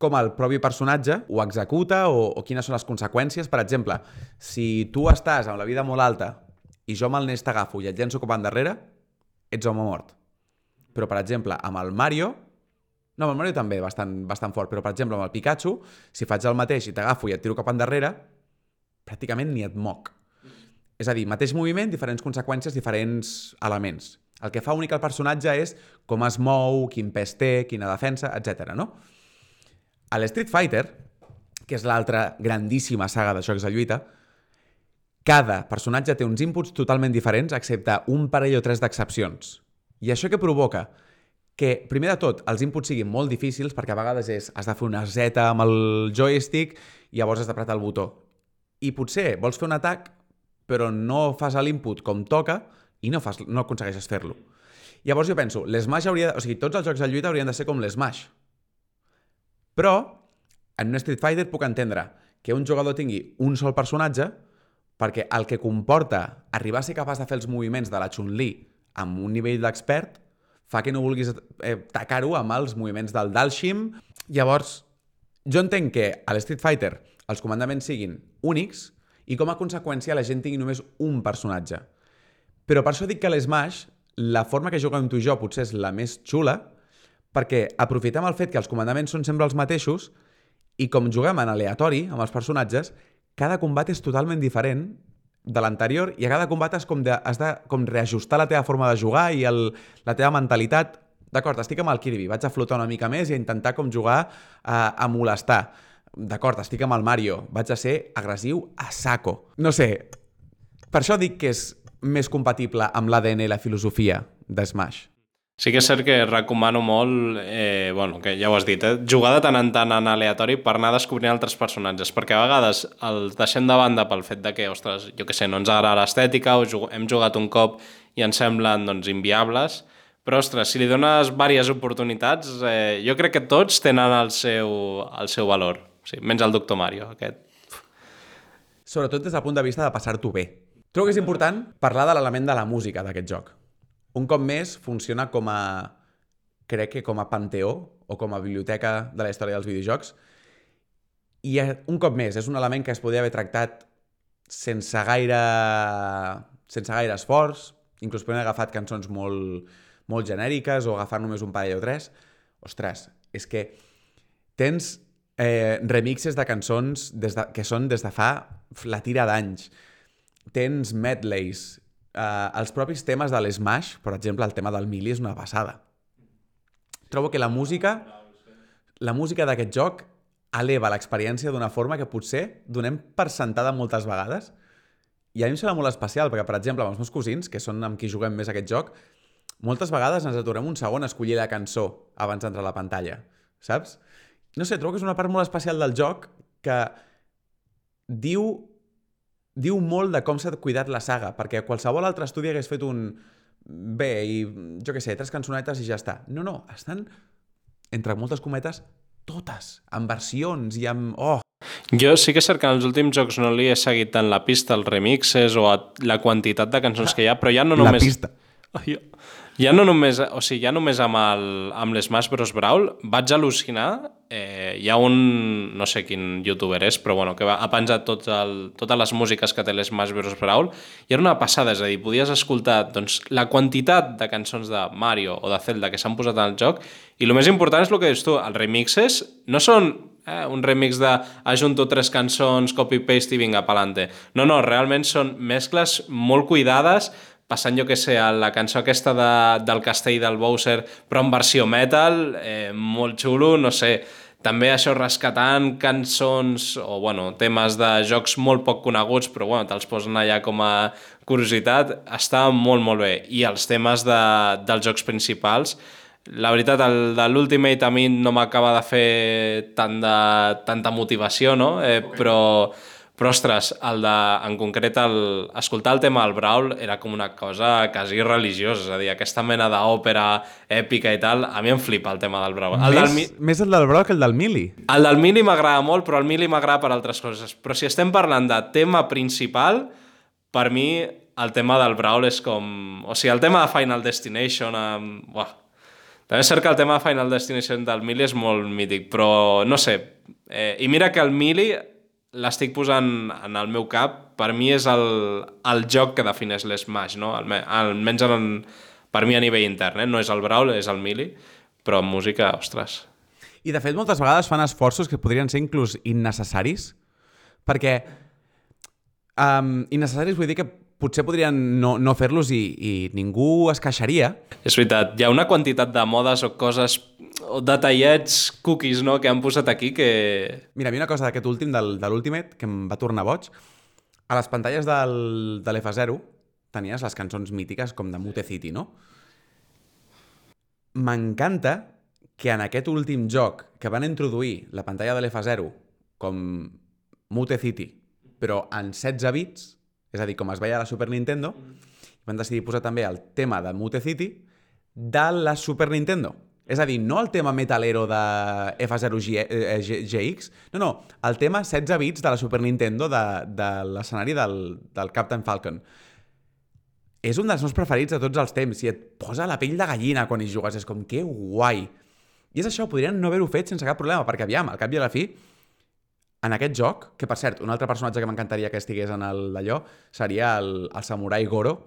com el propi personatge ho executa o, o quines són les conseqüències. Per exemple, si tu estàs amb la vida molt alta i jo amb el Nest t'agafo i et llenço cap endarrere, ets home mort. Però, per exemple, amb el Mario, no, amb el Mario també, bastant, bastant fort, però per exemple amb el Pikachu, si faig el mateix i t'agafo i et tiro cap endarrere, pràcticament ni et moc. És a dir, mateix moviment, diferents conseqüències, diferents elements. El que fa únic el personatge és com es mou, quin pes té, quina defensa, etc. no? A l'Street Fighter, que és l'altra grandíssima saga de jocs de lluita, cada personatge té uns inputs totalment diferents, excepte un parell o tres d'excepcions. I això que provoca? que, primer de tot, els inputs siguin molt difícils, perquè a vegades és, has de fer una Z amb el joystick i llavors has d'apretar el botó. I potser vols fer un atac, però no fas l'input com toca i no, fas, no aconsegueixes fer-lo. Llavors jo penso, l'Smash hauria... De, o sigui, tots els jocs de lluita haurien de ser com l'Smash. Però, en un Street Fighter puc entendre que un jugador tingui un sol personatge perquè el que comporta arribar a ser capaç de fer els moviments de la Chun-Li amb un nivell d'expert fa que no vulguis eh, tacar-ho amb els moviments del Dalshim. Llavors, jo entenc que a l'Street Fighter els comandaments siguin únics i com a conseqüència la gent tingui només un personatge. Però per això dic que l'Smash, la forma que juguem tu i jo potser és la més xula, perquè aprofitem el fet que els comandaments són sempre els mateixos i com juguem en aleatori amb els personatges, cada combat és totalment diferent de l'anterior i a cada combat has, com de, has de com reajustar la teva forma de jugar i el, la teva mentalitat. D'acord, estic amb el Kirby, vaig a flotar una mica més i a intentar com jugar a, a molestar. D'acord, estic amb el Mario, vaig a ser agressiu a saco. No sé, per això dic que és més compatible amb l'ADN i la filosofia de Smash. Sí que és cert que recomano molt, eh, bueno, que ja ho has dit, eh, jugar de tant en tant en aleatori per anar descobrint altres personatges, perquè a vegades els deixem de banda pel fet de que, ostres, jo que sé, no ens agrada l'estètica o jug hem jugat un cop i ens semblen doncs, inviables, però, ostres, si li dones diverses oportunitats, eh, jo crec que tots tenen el seu, el seu valor. Sí, menys el Doctor Mario, aquest. Sobretot des del punt de vista de passar-t'ho bé. Trobo que és important parlar de l'element de la música d'aquest joc un cop més funciona com a, crec que com a panteó o com a biblioteca de la història dels videojocs. I eh, un cop més, és un element que es podria haver tractat sense gaire, sense gaire esforç, inclús podem agafat cançons molt, molt genèriques o agafar només un parell o tres. Ostres, és que tens eh, remixes de cançons des de, que són des de fa la tira d'anys. Tens medleys, eh, els propis temes de l'Smash, per exemple, el tema del Mili és una passada. Trobo que la música la música d'aquest joc eleva l'experiència d'una forma que potser donem per sentada moltes vegades i a mi em sembla molt especial, perquè, per exemple, amb els meus cosins, que són amb qui juguem més aquest joc, moltes vegades ens aturem un segon a escollir la cançó abans d'entrar a la pantalla, saps? No sé, trobo que és una part molt especial del joc que diu diu molt de com s'ha cuidat la saga, perquè qualsevol altre estudi hagués fet un... Bé, i jo què sé, tres cançonetes i ja està. No, no, estan, entre moltes cometes, totes, amb versions i amb... Oh! Jo sí que és cert que en els últims jocs no li he seguit tant la pista, els remixes o la quantitat de cançons que hi ha, però ja no només... La pista. Oh, jo... Ja no només, o sigui, ja només amb, el, amb l'Smash Bros. Brawl vaig al·lucinar. Eh, hi ha un, no sé quin youtuber és, però bueno, que va, ha penjat tot el, totes les músiques que té l'Smash Bros. Brawl i era una passada, és a dir, podies escoltar doncs, la quantitat de cançons de Mario o de Zelda que s'han posat el joc i el més important és el que dius tu, els remixes no són eh, un remix de ajunto tres cançons, copy-paste i vinga, pa'lante. No, no, realment són mescles molt cuidades, passant, jo que sé, a la cançó aquesta de, del castell del Bowser, però en versió metal, eh, molt xulo, no sé, també això rescatant cançons o, bueno, temes de jocs molt poc coneguts, però, bueno, te'ls posen allà com a curiositat, està molt, molt bé. I els temes de, dels jocs principals, la veritat, el de l'Ultimate a mi no m'acaba de fer tant de, tanta motivació, no? Eh, okay. Però però, ostres, el de, en concret, el, escoltar el tema del Brawl era com una cosa quasi religiosa, és a dir, aquesta mena d'òpera èpica i tal, a mi em flipa el tema del Brawl. El més, del, més el del Brawl que el del Mili. El del Mili m'agrada molt, però el Mili m'agrada per altres coses. Però si estem parlant de tema principal, per mi el tema del Brawl és com... O sigui, el tema de Final Destination... Amb... Buah. També és cert que el tema de Final Destination del Mili és molt mític, però no sé. Eh, I mira que el Mili l'estic posant en el meu cap, per mi és el, el joc que defineix l'Smash, no? almenys en, per mi a nivell intern, eh? no és el Brawl, és el Mili, però en música, ostres. I de fet moltes vegades fan esforços que podrien ser inclús innecessaris, perquè um, innecessaris vull dir que potser podrien no, no fer-los i, i ningú es queixaria. És veritat, hi ha una quantitat de modes o coses detallets, cookies, no?, que han posat aquí que... Mira, a mi una cosa d'aquest últim, del, de l'Ultimate, que em va tornar boig, a les pantalles del, de l'F0 tenies les cançons mítiques com de Mute City, no? M'encanta que en aquest últim joc que van introduir la pantalla de l'F0 com Mute City, però en 16 bits, és a dir, com es veia a la Super Nintendo, mm. van decidir posar també el tema de Mute City de la Super Nintendo. És a dir, no el tema metalero de F0GX, eh, no, no, el tema 16 bits de la Super Nintendo de, de l'escenari del, del Captain Falcon. És un dels meus preferits de tots els temps i et posa la pell de gallina quan hi jugues. És com, que guai! I és això, podrien no haver-ho fet sense cap problema, perquè aviam, al cap i a la fi, en aquest joc, que per cert, un altre personatge que m'encantaria que estigués en d'allò seria el, el samurai Goro,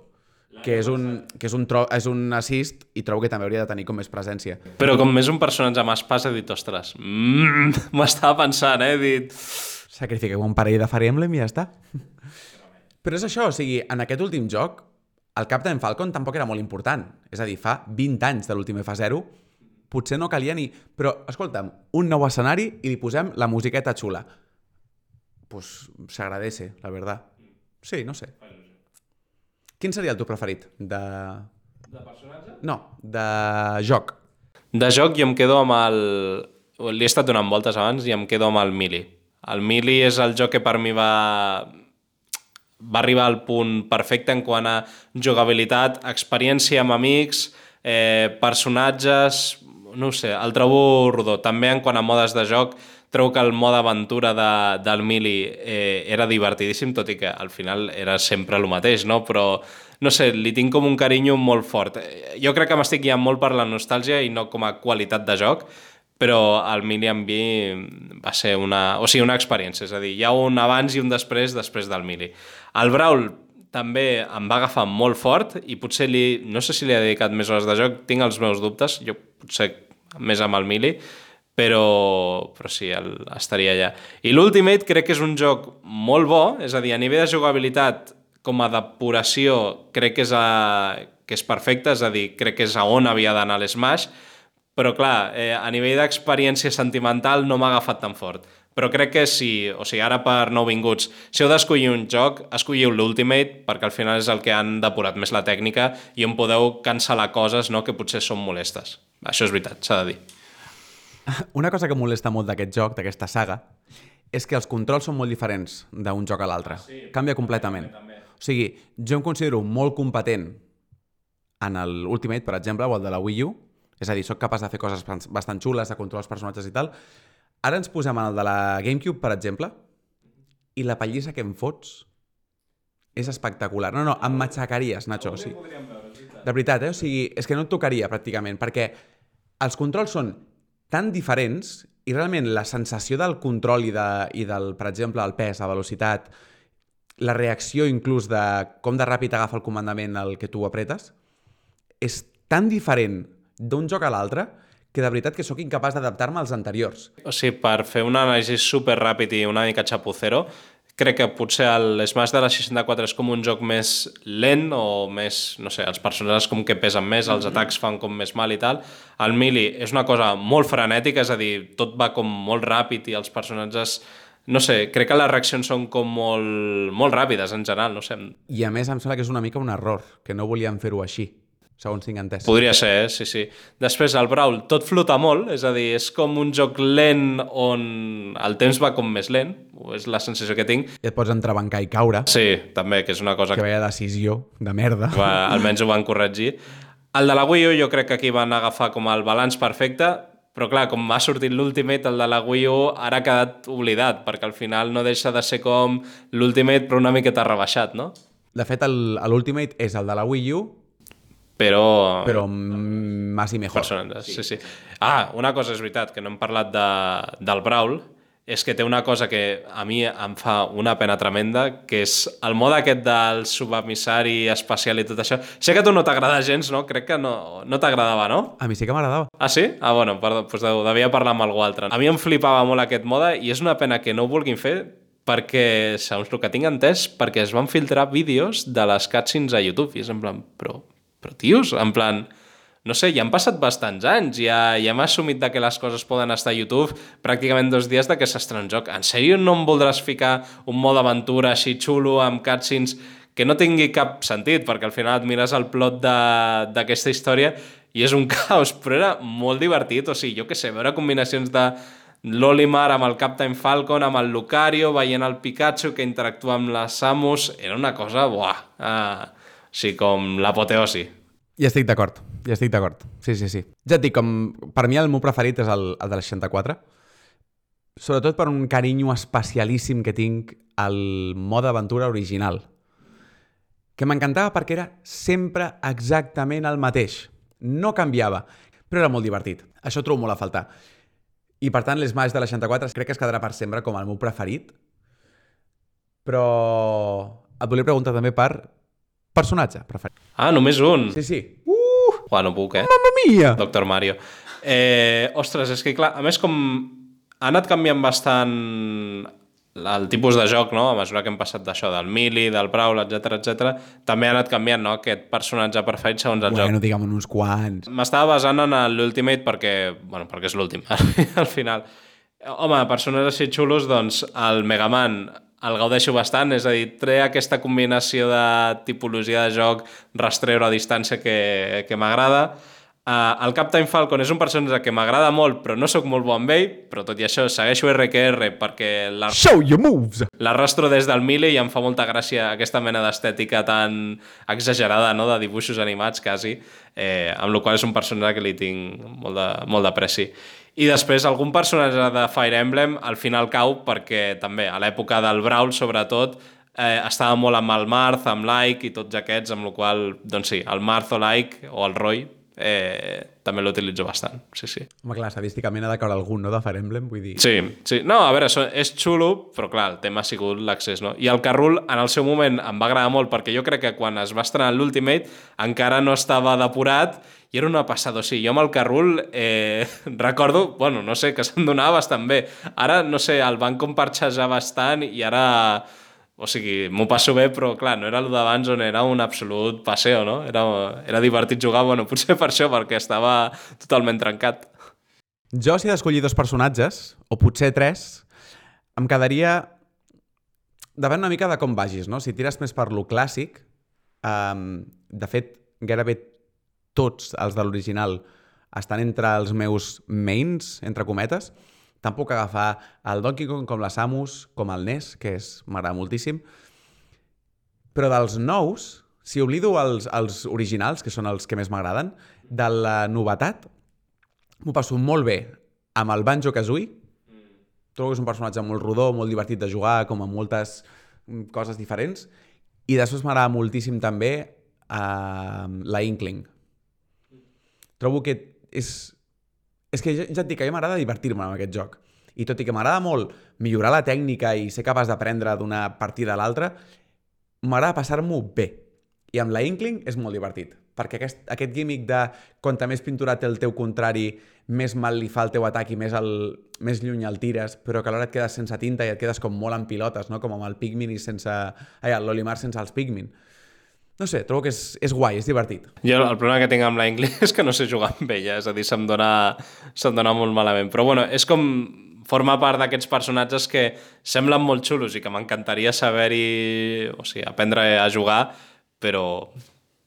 que és un, que és un, tro, és un assist i trobo que també hauria de tenir com més presència. Però com més un personatge amb espasa, he dit, ostres, mm, m'estava pensant, eh? He dit... Sacrifiqueu un parell de Fire Emblem i ja està. Però és això, o sigui, en aquest últim joc, el Captain Falcon tampoc era molt important. És a dir, fa 20 anys de l'últim F0, potser no calia ni... Però, escolta'm, un nou escenari i li posem la musiqueta xula pues se agradece, la verdad. Sí, no sé. Quin seria el teu preferit? De... De personatge? No, de joc. De joc jo em quedo amb el... Li he estat donant voltes abans i em quedo amb el Mili. El Mili és el joc que per mi va va arribar al punt perfecte en quant a jugabilitat, experiència amb amics, eh, personatges, no ho sé, el trobo rodó. També en quant a modes de joc, trobo que el mode aventura de, del Mili eh, era divertidíssim, tot i que al final era sempre el mateix, no? Però, no sé, li tinc com un carinyo molt fort. Eh, Jo crec que m'estic guiant molt per la nostàlgia i no com a qualitat de joc, però el Mili amb mi va ser una, o sigui, una experiència, és a dir, hi ha un abans i un després després del Mili. El Brawl també em va agafar molt fort i potser li, no sé si li ha dedicat més hores de joc, tinc els meus dubtes, jo potser més amb el Mili, però, però sí, el, estaria allà. I l'Ultimate crec que és un joc molt bo, és a dir, a nivell de jugabilitat com a depuració crec que és, a, que és perfecte, és a dir, crec que és a on havia d'anar l'Smash, però clar, eh, a nivell d'experiència sentimental no m'ha agafat tan fort. Però crec que si, o sigui, ara per nouvinguts, si heu d'escollir un joc, escolliu l'Ultimate, perquè al final és el que han depurat més la tècnica i on podeu cancel·lar coses no, que potser són molestes. Això és veritat, s'ha de dir. Una cosa que molesta molt d'aquest joc, d'aquesta saga, és que els controls són molt diferents d'un joc a l'altre. Sí, Canvia completament. també. O sigui, jo em considero molt competent en l'Ultimate, per exemple, o el de la Wii U, és a dir, sóc capaç de fer coses bas- bastant xules, de controlar els personatges i tal. Ara ens posem en el de la GameCube, per exemple, i la pallissa que em fots és espectacular. No, no, em matxacaries, Nacho. O sigui, de veritat, eh? O sigui, és que no et tocaria pràcticament, perquè els controls són tan diferents i realment la sensació del control i, de, i del, per exemple, el pes, la velocitat, la reacció inclús de com de ràpid agafa el comandament el que tu apretes, és tan diferent d'un joc a l'altre que de veritat que sóc incapaç d'adaptar-me als anteriors. O sigui, per fer un anàlisi super ràpid i una mica xapucero, crec que potser el Smash de la 64 és com un joc més lent o més, no sé, els personatges com que pesen més, els atacs fan com més mal i tal. El Mili és una cosa molt frenètica, és a dir, tot va com molt ràpid i els personatges no sé, crec que les reaccions són com molt, molt ràpides en general, no sé. I a més em sembla que és una mica un error, que no volien fer-ho així, segons tinc entès. Podria ser, eh? sí, sí. Després el Brawl tot flota molt, és a dir, és com un joc lent on el temps va com més lent, és la sensació que tinc. I et pots entrebancar i caure, Sí, també, que és una cosa que que veia decisió de merda. va, almenys ho van corregir. El de la Wii U jo crec que aquí van agafar com el balanç perfecte, però clar, com ha sortit l'Ultimate, el de la Wii U ara ha quedat oblidat, perquè al final no deixa de ser com l'Ultimate però una miqueta rebaixat, no? De fet, l'Ultimate és el de la Wii U, Però... però más i mejor. persones, sí, sí. Ah, una cosa és veritat, que no hem parlat de, del Brawl, és que té una cosa que a mi em fa una pena tremenda, que és el mode aquest del subemissari espacial i tot això. Sé que a tu no t'agrada gens, no? Crec que no, no t'agradava, no? A mi sí que m'agradava. Ah, sí? Ah, bueno, perdó, doncs devia parlar amb algú altre. A mi em flipava molt aquest mode i és una pena que no ho vulguin fer perquè, segons el que tinc entès, perquè es van filtrar vídeos de les cutscenes a YouTube i és en plan, però, però tios, en plan, no sé, ja han passat bastants anys, ja, ja hem assumit de que les coses poden estar a YouTube pràcticament dos dies de que s'estrena un joc. En sèrio no em voldràs ficar un mode aventura així xulo amb cutscenes que no tingui cap sentit, perquè al final et mires el plot d'aquesta història i és un caos, però era molt divertit, o sigui, jo què sé, veure combinacions de l'Olimar amb el Captain Falcon, amb el Lucario, veient el Pikachu que interactua amb la Samus, era una cosa, buah, ah, sigui, com l'apoteosi. I estic d'acord, i estic d'acord. Sí, sí, sí. Ja et dic, com per mi el meu preferit és el, el de la 64, sobretot per un carinyo especialíssim que tinc al mode aventura original, que m'encantava perquè era sempre exactament el mateix. No canviava, però era molt divertit. Això trobo molt a faltar. I per tant, l'Smash de la 64 crec que es quedarà per sempre com el meu preferit, però et volia preguntar també per personatge preferit. Ah, només un? Sí, sí. Uah, no puc, eh? Mamma mia! Doctor Mario. Eh, ostres, és que clar, a més com ha anat canviant bastant el tipus de joc, no? A mesura que hem passat d'això, del Mili, del Brawl, etc etc, també ha anat canviant, no? Aquest personatge preferit segons el joc. Bueno, digue'm uns quants. M'estava basant en l'Ultimate perquè, bueno, perquè és l'últim, al final. Home, persones així xulos, doncs el Mega Man el gaudeixo bastant, és a dir, té aquesta combinació de tipologia de joc rastreure a distància que, que m'agrada. Uh, el Captain Falcon és un personatge que m'agrada molt, però no sóc molt bo amb ell, però tot i això segueixo RQR perquè la... Show your moves! L'arrastro des del Mille i em fa molta gràcia aquesta mena d'estètica tan exagerada, no?, de dibuixos animats, quasi, eh, amb la qual és un personatge que li tinc molt de, molt d'apreci. I després algun personatge de Fire Emblem al final cau perquè també a l'època del Brawl, sobretot, eh, estava molt amb el Marth, amb l'Ike i tots aquests, amb la qual doncs sí, el Marth o l'Ike, o el Roy, eh, també l'utilitzo bastant, sí, sí. Home, clar, estadísticament ha de caure algun, no?, de Fire Emblem, vull dir... Sí, sí. No, a veure, és xulo, però clar, el tema ha sigut l'accés, no? I el Carrul, en el seu moment, em va agradar molt, perquè jo crec que quan es va estrenar l'Ultimate encara no estava depurat i era una passada. O sigui, jo amb el Carrul eh, recordo, bueno, no sé, que se'n donava bastant bé. Ara, no sé, el van comparxejar bastant i ara o sigui, m'ho passo bé, però clar, no era el d'abans on era un absolut passeo, no? Era, era divertit jugar, bueno, potser per això, perquè estava totalment trencat. Jo, si he d'escollir dos personatges, o potser tres, em quedaria davant una mica de com vagis, no? Si tires més per lo clàssic, um, de fet, gairebé tots els de l'original estan entre els meus mains, entre cometes, Tant puc agafar el Donkey Kong com la Samus, com el NES, que és m'agrada moltíssim. Però dels nous, si oblido els, els originals, que són els que més m'agraden, de la novetat, m'ho passo molt bé amb el Banjo-Kazooie. Trobo que és un personatge molt rodó, molt divertit de jugar, com amb moltes mm, coses diferents. I després m'agrada moltíssim també uh, la Inkling. Trobo que és, és que ja, ja et dic que a mi m'agrada divertir-me amb aquest joc. I tot i que m'agrada molt millorar la tècnica i ser capaç d'aprendre d'una partida a l'altra, m'agrada passar-m'ho bé. I amb la Inkling és molt divertit, perquè aquest, aquest gimmick de quanta més pintura té el teu contrari, més mal li fa el teu atac i més, el, més lluny el tires, però que alhora et quedes sense tinta i et quedes com molt en pilotes, no? com amb el Pikmin i sense... Ai, l'Olimar sense els Pikmin. No sé, trobo que és, és guai, és divertit. Jo el problema que tinc amb la English és que no sé jugar amb ella, és a dir, se'm dona, se'm dona molt malament. Però bueno, és com forma part d'aquests personatges que semblen molt xulos i que m'encantaria saber-hi, o sigui, aprendre a jugar, però,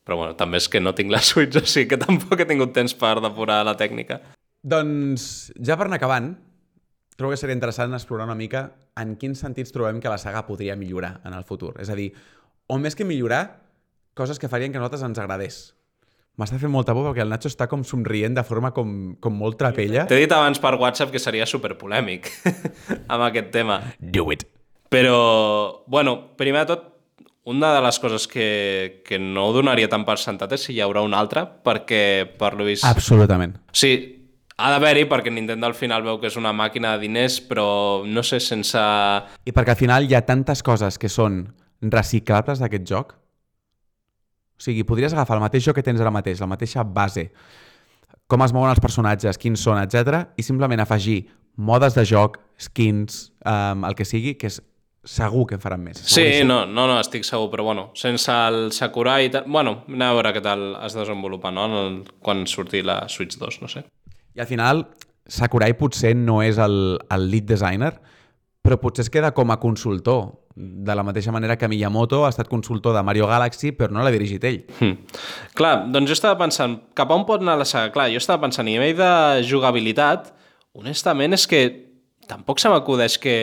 però bueno, també és que no tinc la Switch, o sigui que tampoc he tingut temps per depurar la tècnica. Doncs, ja per anar acabant, trobo que seria interessant explorar una mica en quins sentits trobem que la saga podria millorar en el futur. És a dir, o més que millorar, coses que farien que a nosaltres ens agradés. M'està fent molta por perquè el Nacho està com somrient de forma com, com molt trapella. T'he dit abans per WhatsApp que seria super polèmic amb aquest tema. Do it. Però, bueno, primer de tot, una de les coses que, que no donaria tant per sentat és si hi haurà una altra, perquè per lo vist... Absolutament. Sí, ha d'haver-hi perquè Nintendo al final veu que és una màquina de diners, però no sé, sense... I perquè al final hi ha tantes coses que són reciclables d'aquest joc o sigui, podries agafar el mateix joc que tens ara mateix, la mateixa base, com es mouen els personatges, quins són, etc i simplement afegir modes de joc, skins, um, el que sigui, que és segur que en faran més. Sí, no, no, no, estic segur, però bueno, sense el Sakurai i tal... Bueno, anem a veure què tal es desenvolupa, no?, el, quan surti la Switch 2, no sé. I al final, Sakurai potser no és el, el lead designer, però potser es queda com a consultor de la mateixa manera que Miyamoto ha estat consultor de Mario Galaxy, però no l'ha dirigit ell. Hmm. Clar, doncs jo estava pensant, cap a on pot anar la saga? Clar, jo estava pensant, a nivell de jugabilitat, honestament és que tampoc se m'acudeix que,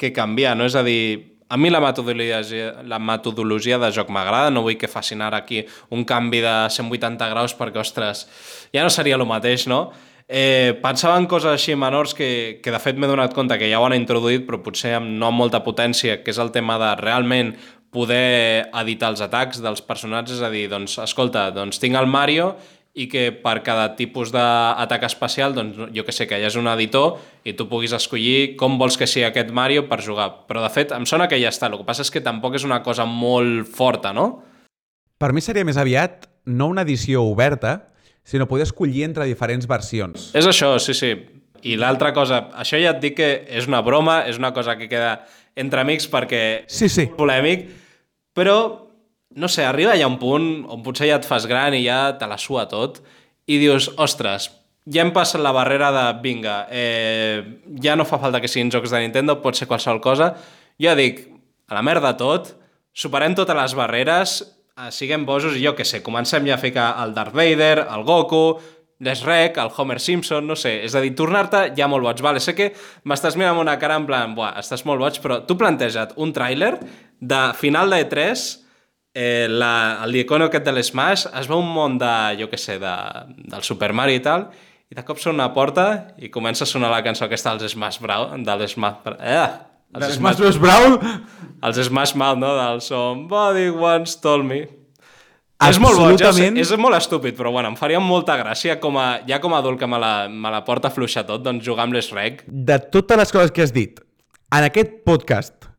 que canviar, no? És a dir, a mi la metodologia, la metodologia de joc m'agrada, no vull que facin ara aquí un canvi de 180 graus perquè, ostres, ja no seria el mateix, no? Eh, pensava en coses així menors que, que de fet m'he donat compte que ja ho han introduït, però potser amb, no molta potència, que és el tema de realment poder editar els atacs dels personatges, és a dir, doncs, escolta, doncs tinc el Mario i que per cada tipus d'atac especial, doncs, jo que sé, que hi hagi un editor i tu puguis escollir com vols que sigui aquest Mario per jugar. Però, de fet, em sona que ja està. El que passa és que tampoc és una cosa molt forta, no? Per mi seria més aviat no una edició oberta, sinó poder escollir entre diferents versions. És això, sí, sí. I l'altra cosa, això ja et dic que és una broma, és una cosa que queda entre amics perquè sí, sí. és polèmic, però, no sé, arriba ja un punt on potser ja et fas gran i ja te la sua tot i dius, ostres, ja hem passat la barrera de, vinga, eh, ja no fa falta que siguin jocs de Nintendo, pot ser qualsevol cosa. Jo dic, a la merda tot, superem totes les barreres, siguem bojos i jo que sé, comencem ja a ficar el Darth Vader, el Goku, l'Srek, el Homer Simpson, no sé, és a dir, tornar-te ja molt boig. Vale, sé que m'estàs mirant amb una cara en plan, buah, estàs molt boig, però tu planteja't un tràiler de final de E3, eh, la, el icono aquest de l'Smash, es veu un món de, jo què sé, de, del Super Mario i tal, i de cop sona una porta i comença a sonar la cançó aquesta dels Smash Bros. de l'Smash... Eh, Els Smash Bros. Brawl? els Smash Mouth, no? Del Somebody once told me. És molt boig, Absolutament. és, és molt estúpid, però bueno, em faria molta gràcia com a, ja com a adult que me la, me la porta fluixa tot, doncs jugar amb l'Srec. De totes les coses que has dit en aquest podcast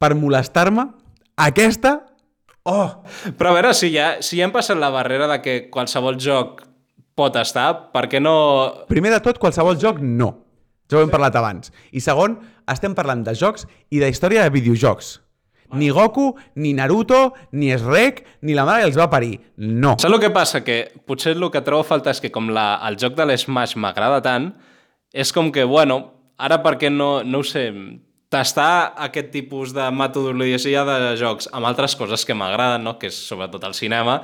per molestar-me, aquesta... Oh! Però a veure, si ja, si ja hem passat la barrera de que qualsevol joc pot estar, per què no... Primer de tot, qualsevol joc, no. Ja ho hem parlat abans. I segon, estem parlant de jocs i de història de videojocs. Ni Goku, ni Naruto, ni Shrek, ni la mare que els va parir. No. Saps el que passa? Que potser el que trobo a faltar és que com la, el joc de l'Smash m'agrada tant, és com que, bueno, ara per què no, no ho sé, tastar aquest tipus de metodologia de jocs amb altres coses que m'agraden, no? que és sobretot el cinema,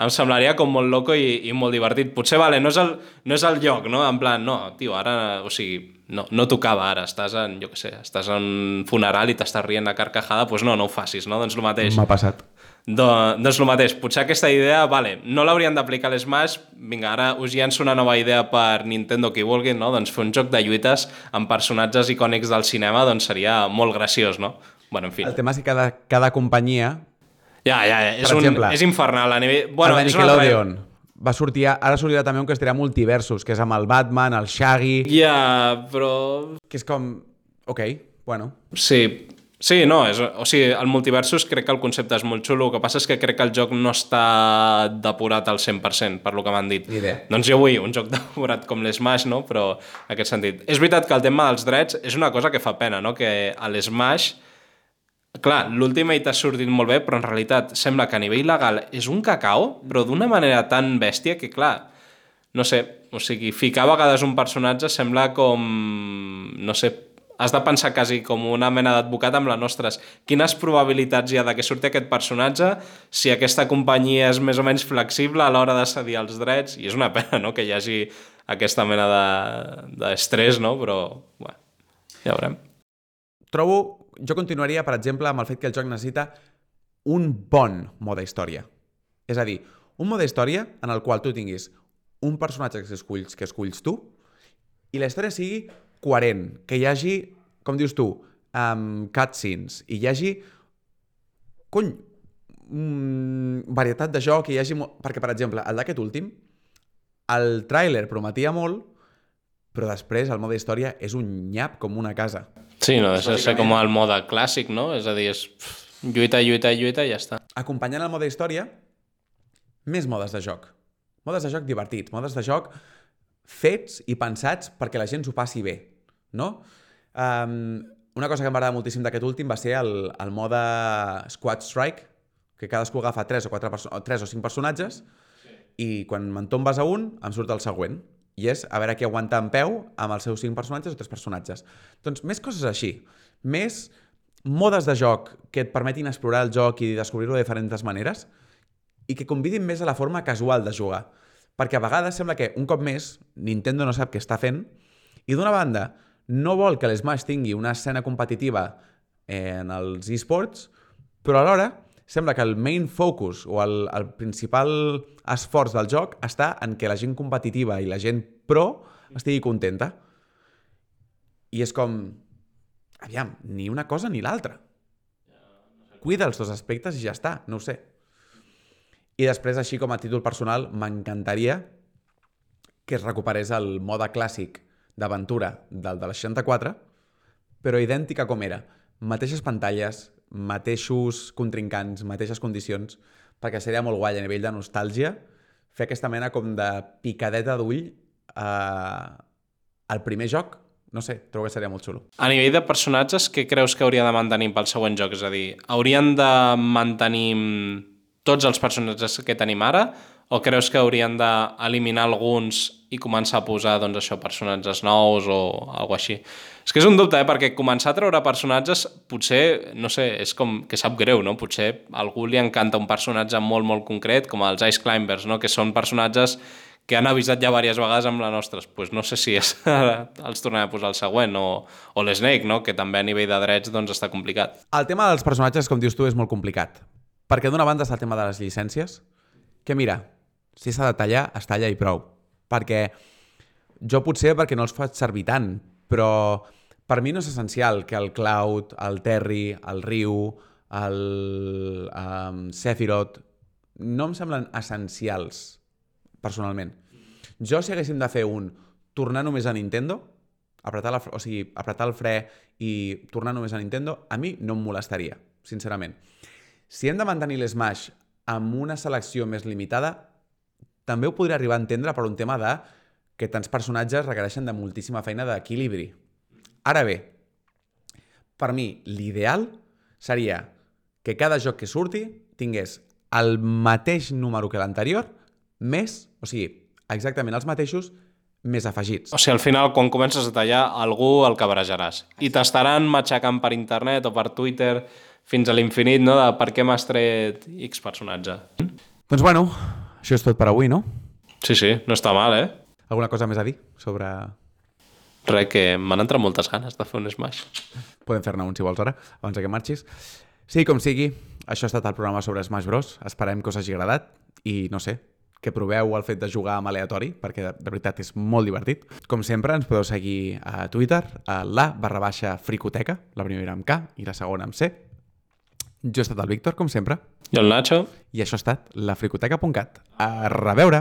em semblaria com molt loco i, i molt divertit. Potser, vale, no és, el, no és el lloc, no? En plan, no, tio, ara, o sigui, no, no tocava ara, estàs en, jo què sé, estàs en un funeral i t'estàs rient a carcajada, doncs no, no ho facis, no? Doncs el mateix. M'ha passat. Do, doncs el mateix, potser aquesta idea, vale, no l'haurien d'aplicar a l'Smash, vinga, ara us llenço una nova idea per Nintendo qui vulgui, no? Doncs fer un joc de lluites amb personatges icònics del cinema, doncs seria molt graciós, no? Bueno, en fi. El tema és que cada, cada companyia, Ja, ja, ja. És, Per un, exemple, és infernal. A nivell... bueno, el de és una altra- Nickelodeon, va sortir, ara sortirà també un que es dirà Multiversus, que és amb el Batman, el Shaggy, Ja, però... que és com... Ok, bueno. Sí, sí, no, és, o sigui, el multiversus crec que el concepte és molt xulo, el que passa és que crec que el joc no està depurat al 100%, per lo que m'han dit. Idea. Doncs jo vull un joc depurat com l'Smash, no? però en aquest sentit. És veritat que el tema dels drets és una cosa que fa pena, no? que a l'Smash Clar, l'Ultimate ha sortit molt bé, però en realitat sembla que a nivell legal és un cacao, però d'una manera tan bèstia que, clar, no sé, o sigui, ficar a vegades un personatge sembla com, no sé, has de pensar quasi com una mena d'advocat amb la nostres. Quines probabilitats hi ha de que surti aquest personatge si aquesta companyia és més o menys flexible a l'hora de cedir els drets? I és una pena, no?, que hi hagi aquesta mena de- d'estrès, no?, però, bueno, ja veurem. Trobo... Jo continuaria, per exemple, amb el fet que el joc necessita un bon mode història. És a dir, un mode història en el qual tu tinguis un personatge que esculls, que esculls tu i la història sigui coherent, que hi hagi, com dius tu, um, cutscenes, i hi hagi, cony, mm, varietat de joc, i hi hagi... Perquè, per exemple, el d'aquest últim, el tràiler prometia molt, però després el mode història és un nyap com una casa. Sí, no, deixa de ser com el mode clàssic, no? És a dir, és pff, lluita, lluita, lluita i ja està. acompanyant el mode història, més modes de joc. Modes de joc divertits, modes de joc fets i pensats perquè la gent s'ho passi bé, no? Um, una cosa que em va agradar moltíssim d'aquest últim va ser el, el mode Squad Strike, que cadascú agafa 3 o, 4 perso- o 3 o 5 personatges i quan me'n tombes a un, em surt el següent. I és a veure qui aguanta en peu amb els seus 5 personatges o 3 personatges. Doncs més coses així. Més modes de joc que et permetin explorar el joc i descobrir-lo de diferents maneres i que convidin més a la forma casual de jugar. Perquè a vegades sembla que, un cop més, Nintendo no sap què està fent i d'una banda no vol que l'Smash tingui una escena competitiva en els esports, però alhora sembla que el main focus o el, el principal esforç del joc està en que la gent competitiva i la gent pro estigui contenta. I és com... Aviam, ni una cosa ni l'altra. Cuida els dos aspectes i ja està, no ho sé. I després, així com a títol personal, m'encantaria que es recuperés el mode clàssic d'aventura del de la 64, però idèntica com era. Mateixes pantalles, mateixos contrincants, mateixes condicions, perquè seria molt guai a nivell de nostàlgia fer aquesta mena com de picadeta d'ull eh, al primer joc. No sé, trobo que seria molt xulo. A nivell de personatges, què creus que hauria de mantenir pel següent joc? És a dir, haurien de mantenir tots els personatges que tenim ara O creus que haurien d'eliminar alguns i començar a posar, doncs, això, personatges nous o alguna així? És que és un dubte, eh? Perquè començar a treure personatges potser, no sé, és com que sap greu, no? Potser a algú li encanta un personatge molt, molt concret, com els Ice Climbers, no? Que són personatges que han avisat ja diverses vegades amb la nostra. Pues no sé si és, els tornem a posar el següent, o, o l'Snake, no? que també a nivell de drets doncs, està complicat. El tema dels personatges, com dius tu, és molt complicat. Perquè d'una banda està el tema de les llicències, que mira, si s'ha de tallar, es talla i prou. Perquè jo potser perquè no els faig servir tant, però per mi no és essencial que el Cloud, el Terry, el Ryu, el um, Sephiroth, no em semblen essencials personalment. Jo, si haguéssim de fer un tornar només a Nintendo, apretar, la, o sigui, apretar el fre i tornar només a Nintendo, a mi no em molestaria, sincerament. Si hem de mantenir l'Smash amb una selecció més limitada, també ho podria arribar a entendre per un tema de que tants personatges requereixen de moltíssima feina d'equilibri. Ara bé, per mi, l'ideal seria que cada joc que surti tingués el mateix número que l'anterior, més, o sigui, exactament els mateixos, més afegits. O sigui, al final, quan comences a tallar, algú el cabrejaràs. I t'estaran matxacant per internet o per Twitter fins a l'infinit, no?, de per què m'has tret X personatge. Doncs bueno, això és tot per avui, no? Sí, sí, no està mal, eh? Alguna cosa més a dir sobre... Res, que m'han entrat moltes ganes de fer un Smash. Podem fer-ne un, si vols, ara, abans que marxis. Sí, com sigui, això ha estat el programa sobre Smash Bros. Esperem que us hagi agradat i, no sé, que proveu el fet de jugar amb aleatori, perquè de, de veritat és molt divertit. Com sempre, ens podeu seguir a Twitter, a la barra baixa fricoteca, la primera amb K i la segona amb C. Jo he estat el Víctor, com sempre. I el Nacho? I això ha estat la fricoteca.cat. A reveure!